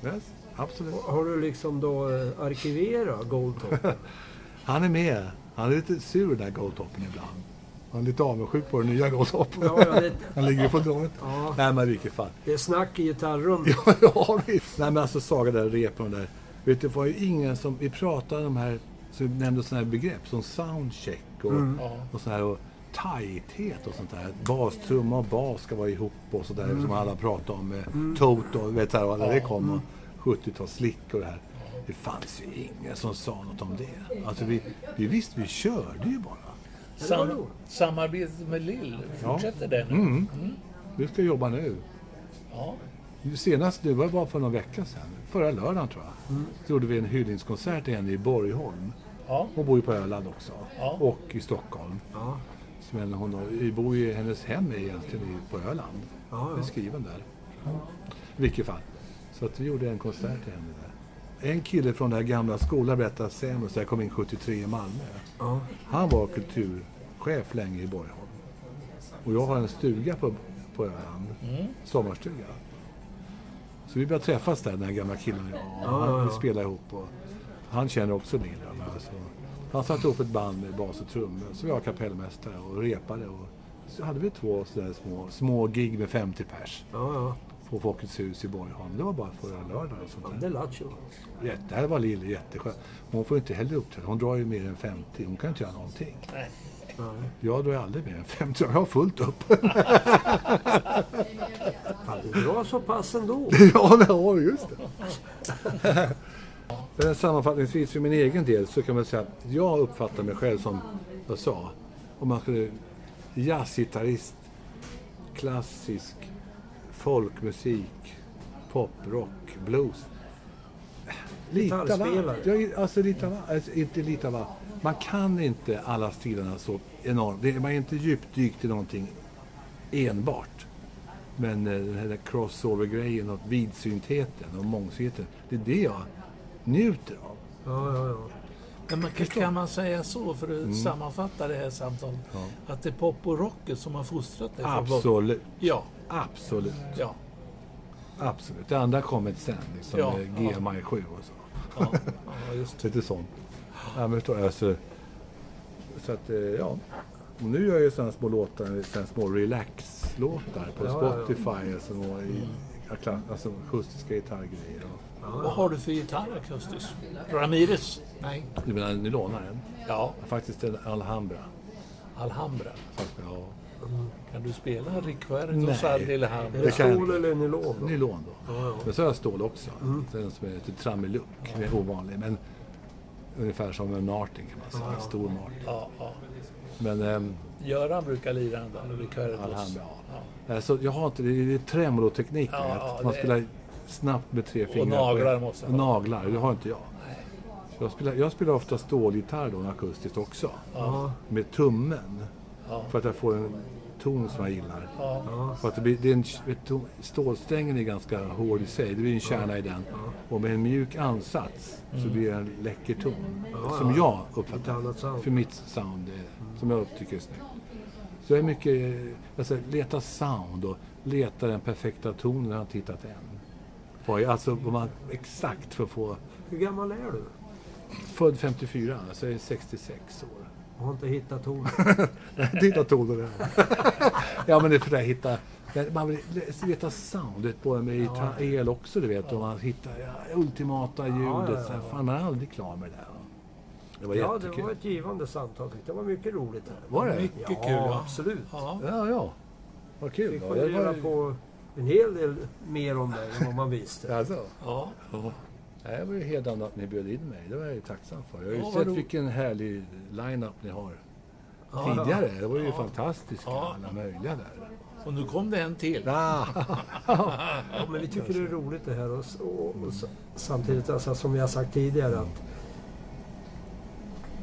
jag. Yes, absolut. Har du liksom då eh, arkiverat Goldtop? Han är med. Han är lite sur den där Goldtoppen ibland. Han är lite avundsjuk på den nya Goldtoppen. Ja, ja, det- Han ligger ju på draget. Ja. Nej men i vilket fall. Det är snack i gitarrummet. Ja, ja visst. Nej men alltså Saga där repen där. Vet du, det var ju ingen som... Vi pratade om de här... Så vi nämnde sådana här begrepp som soundcheck och, Ja. och så här och tajthet och sånt där. Bastrumma och bas ska vara ihop och sådär som alla pratade om med Toto och vet du, och alla det kom och 70-tals slick och det här. Det fanns ju ingen som sa något om det. Alltså vi, vi visste, vi körde ju bara. Sam, samarbetet med Lill, Ja. fortsätter det nu? Mm. Vi ska jobba nu. Ja. Senast nu var det bara för någon vecka sedan. Förra lördagen tror jag. Så gjorde vi en hyllningskonsert till henne i Borgholm. Ja. Hon bor ju på Öland också. Ja. Och i Stockholm. Ja. Men hon har, vi bor ju, hennes hem är egentligen på Öland. Ja, ja. skriven där. I vilket fall. Så att vi gjorde en konsert till henne där. En kille från den här gamla skolan berättade sen, så jag kom in 73 i Malmö. Ja. Han var kulturchef länge i Borgholm. Och jag har en stuga på, på Öland. Mm. Sommarstuga. Så vi började träffas där, den här gamla killen och jag. Och Ja, han, Vi spelade ihop. Och han känner också Lill. Alltså. Han satte ihop ett band med bas och trummor. Så vi var kapellmästare och repade. Och så hade vi två sådär små, små gig med 50 pers Ja, ja. på Folkets hus i Borgholm. Det var bara förra lördagen. och sånt Det där. lät ju. Jätte- Det här var Lill jätteskönt. Hon får inte heller uppträda. Hon drar ju mer än 50. Hon kan inte göra någonting. Nej. Nej. Jag drar aldrig mer än 50. Jag har fullt upp. Fan, du drar så pass ändå. ja, det har du, just det. Men sammanfattningsvis för min egen del så kan man säga att jag uppfattar mig själv som jag sa, om man skulle jazzgitarrist, klassisk, folkmusik, poprock, blues. Lite av allt. Ja, alltså lite av allt. Alltså, inte lite av allt. Man kan inte alla stilarna så enormt. Det Man är inte djupdykt i någonting enbart. Men eh, den här crossover-grejen och vidsyntheten och mångsidigheten. Det är det jag njuter av. Ja, ja, ja. Men man, kan, man säga så, för att sammanfatta det här samtalet, Mm. Ja. att det är pop och rocket som har fostrat dig? Absolut. Ja, Absolut. ja, Absolut. Det andra kommer sen. Liksom ja. GMI 7 och så. ja, ja just det. Lite sånt. Ja, men förstår. Alltså, så att, eh, ja. Och nu gör jag ju sådana små låtar, sådana små relax-låtar på Ja, ja, ja. Spotify. Alltså, och i, alltså akustiska gitarrgrejer. Och, Vad har du för gitarr akustisk? Ramirez? Nej. du menar, ni lånar en? Ja, Faktiskt en Alhambra. Alhambra. Fast, ja. Kan du spela Är Alhambra? det Det kan jag stål eller nylon? då? Nylon då. Ja, ja. Men så har jag stål också. Den som är lite trammig Det är ovanlig. Men ungefär som en Martin kan man säga. En stor Martin. Ja, ja. Men ehm, Göran brukar lira den där, Rickverdos. Alhambra, Ja. Alltså, jag har inte, det är tremoloteknik. Ja, man det- spelar snabbt med tre fingrar. på naglar måste och man ha. Naglar, det har inte jag. Jag spelar, jag spelar ofta stålgitarr då, akustiskt också. Ja, Med tummen. Ja. För att jag får en ton som jag gillar. Ja. ja. För att det blir, det är en, stålsträngen är ganska hård i sig. Det blir en kärna i den. Och med en mjuk ansats så blir det en läcker ton. Som ja. jag uppfattar. För mitt sound, eh, som jag tycker är snyggt. Så jag är mycket, eh, alltså, leta sound och leta den perfekta tonen när jag har tittat en. På, alltså vad man exakt för att få, Hur gammal är du? född 54, så jag är 66 år. Jag har inte hittat tonen. Titta tonen Ja men det är för att hitta, man vill leta soundet både med gitarr, el också du vet. Och man hittar ja, ultimata ljudet. Ja, ja, ja. Så här, fan man är aldrig klar med det där. Det var Ja, jättekul. det var ett givande samtal. Det var mycket roligt. Här. Var det? Mycket Ja, kul. Ja. absolut. Ja. Ja, ja. Vad kul. Fick man Det reda var- på en hel del mer om dig än vad man visste. Alltså. Ja. Nej, Jag var ju hedrande att ni bjöd in mig. Det var jag ju tacksam för. Jag har ju Ja, sett ro- vilken härlig line-up ni har. Ja, Tidigare. Det var ju Ja. fantastiskt. Ja. Alla möjliga där. Och nu kom det en till. Ja, men vi tycker det är roligt det här och, och, och samtidigt alltså, som jag sagt tidigare att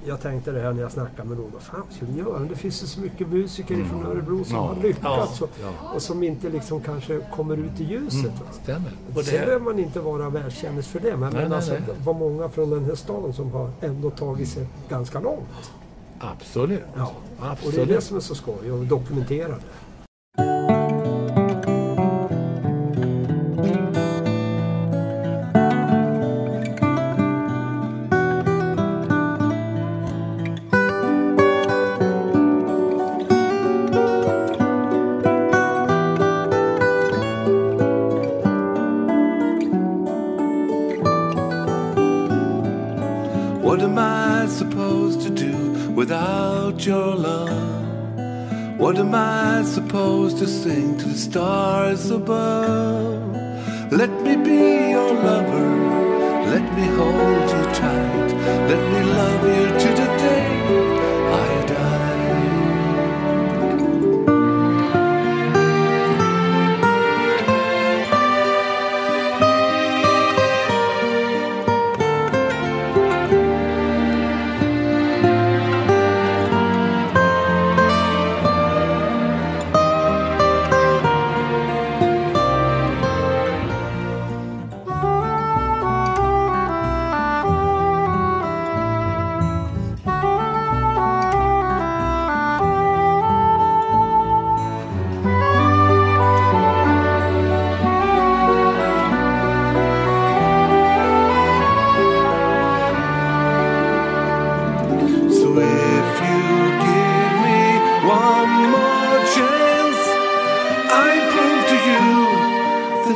jag tänkte det här när jag snackade med någon. Vad fan ska vi göra? Det finns ju så mycket musiker från Örebro som Ja. har lyckats och, Ja. och som inte liksom kanske kommer ut i ljuset. va. Stämmer. Och Sen behöver man inte vara världskändis för det. Men, Nej, men nej, alltså, nej. det var många från den här staden som har ändå tagit sig ganska långt. Absolut. Ja. Och det är Absolut. det som är så skoj, att dokumentera det. Sing to the stars above?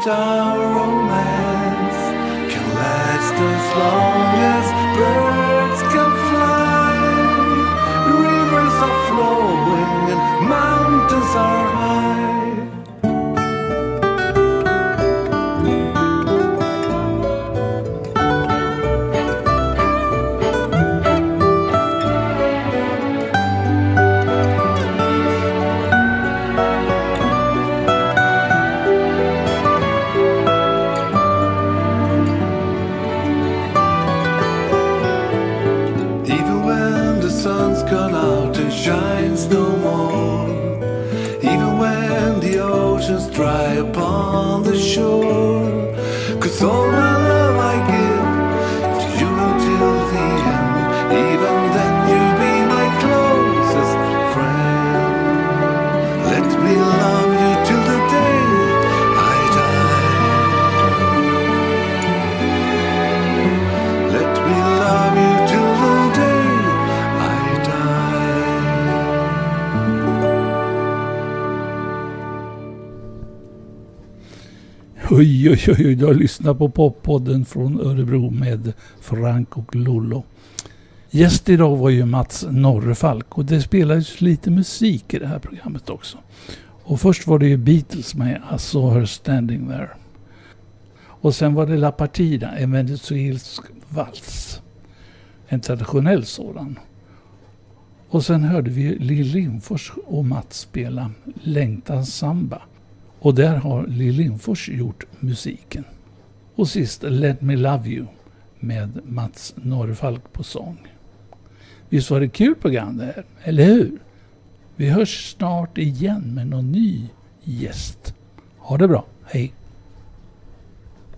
our romance. Can last as long Oj, oj, oj, du har lyssnat på poppodden från Örebro med Frank och Lollo. Gäst idag var ju Mats Norrefalk och det spelades lite musik i det här programmet också. Och först var det ju Beatles med I saw her standing there. Och sen var det La Partida, en venezuelsk vals. En traditionell sådan. Och sen hörde vi Lill Lindfors och Mats spela Längtan Samba. Och där har Lill Lindfors gjort musiken. Och sist Let Me Love You med Mats Norrfalk på sång. Visst var det kul program det här, eller hur? Vi hörs snart igen med någon ny gäst. Ha det bra, hej!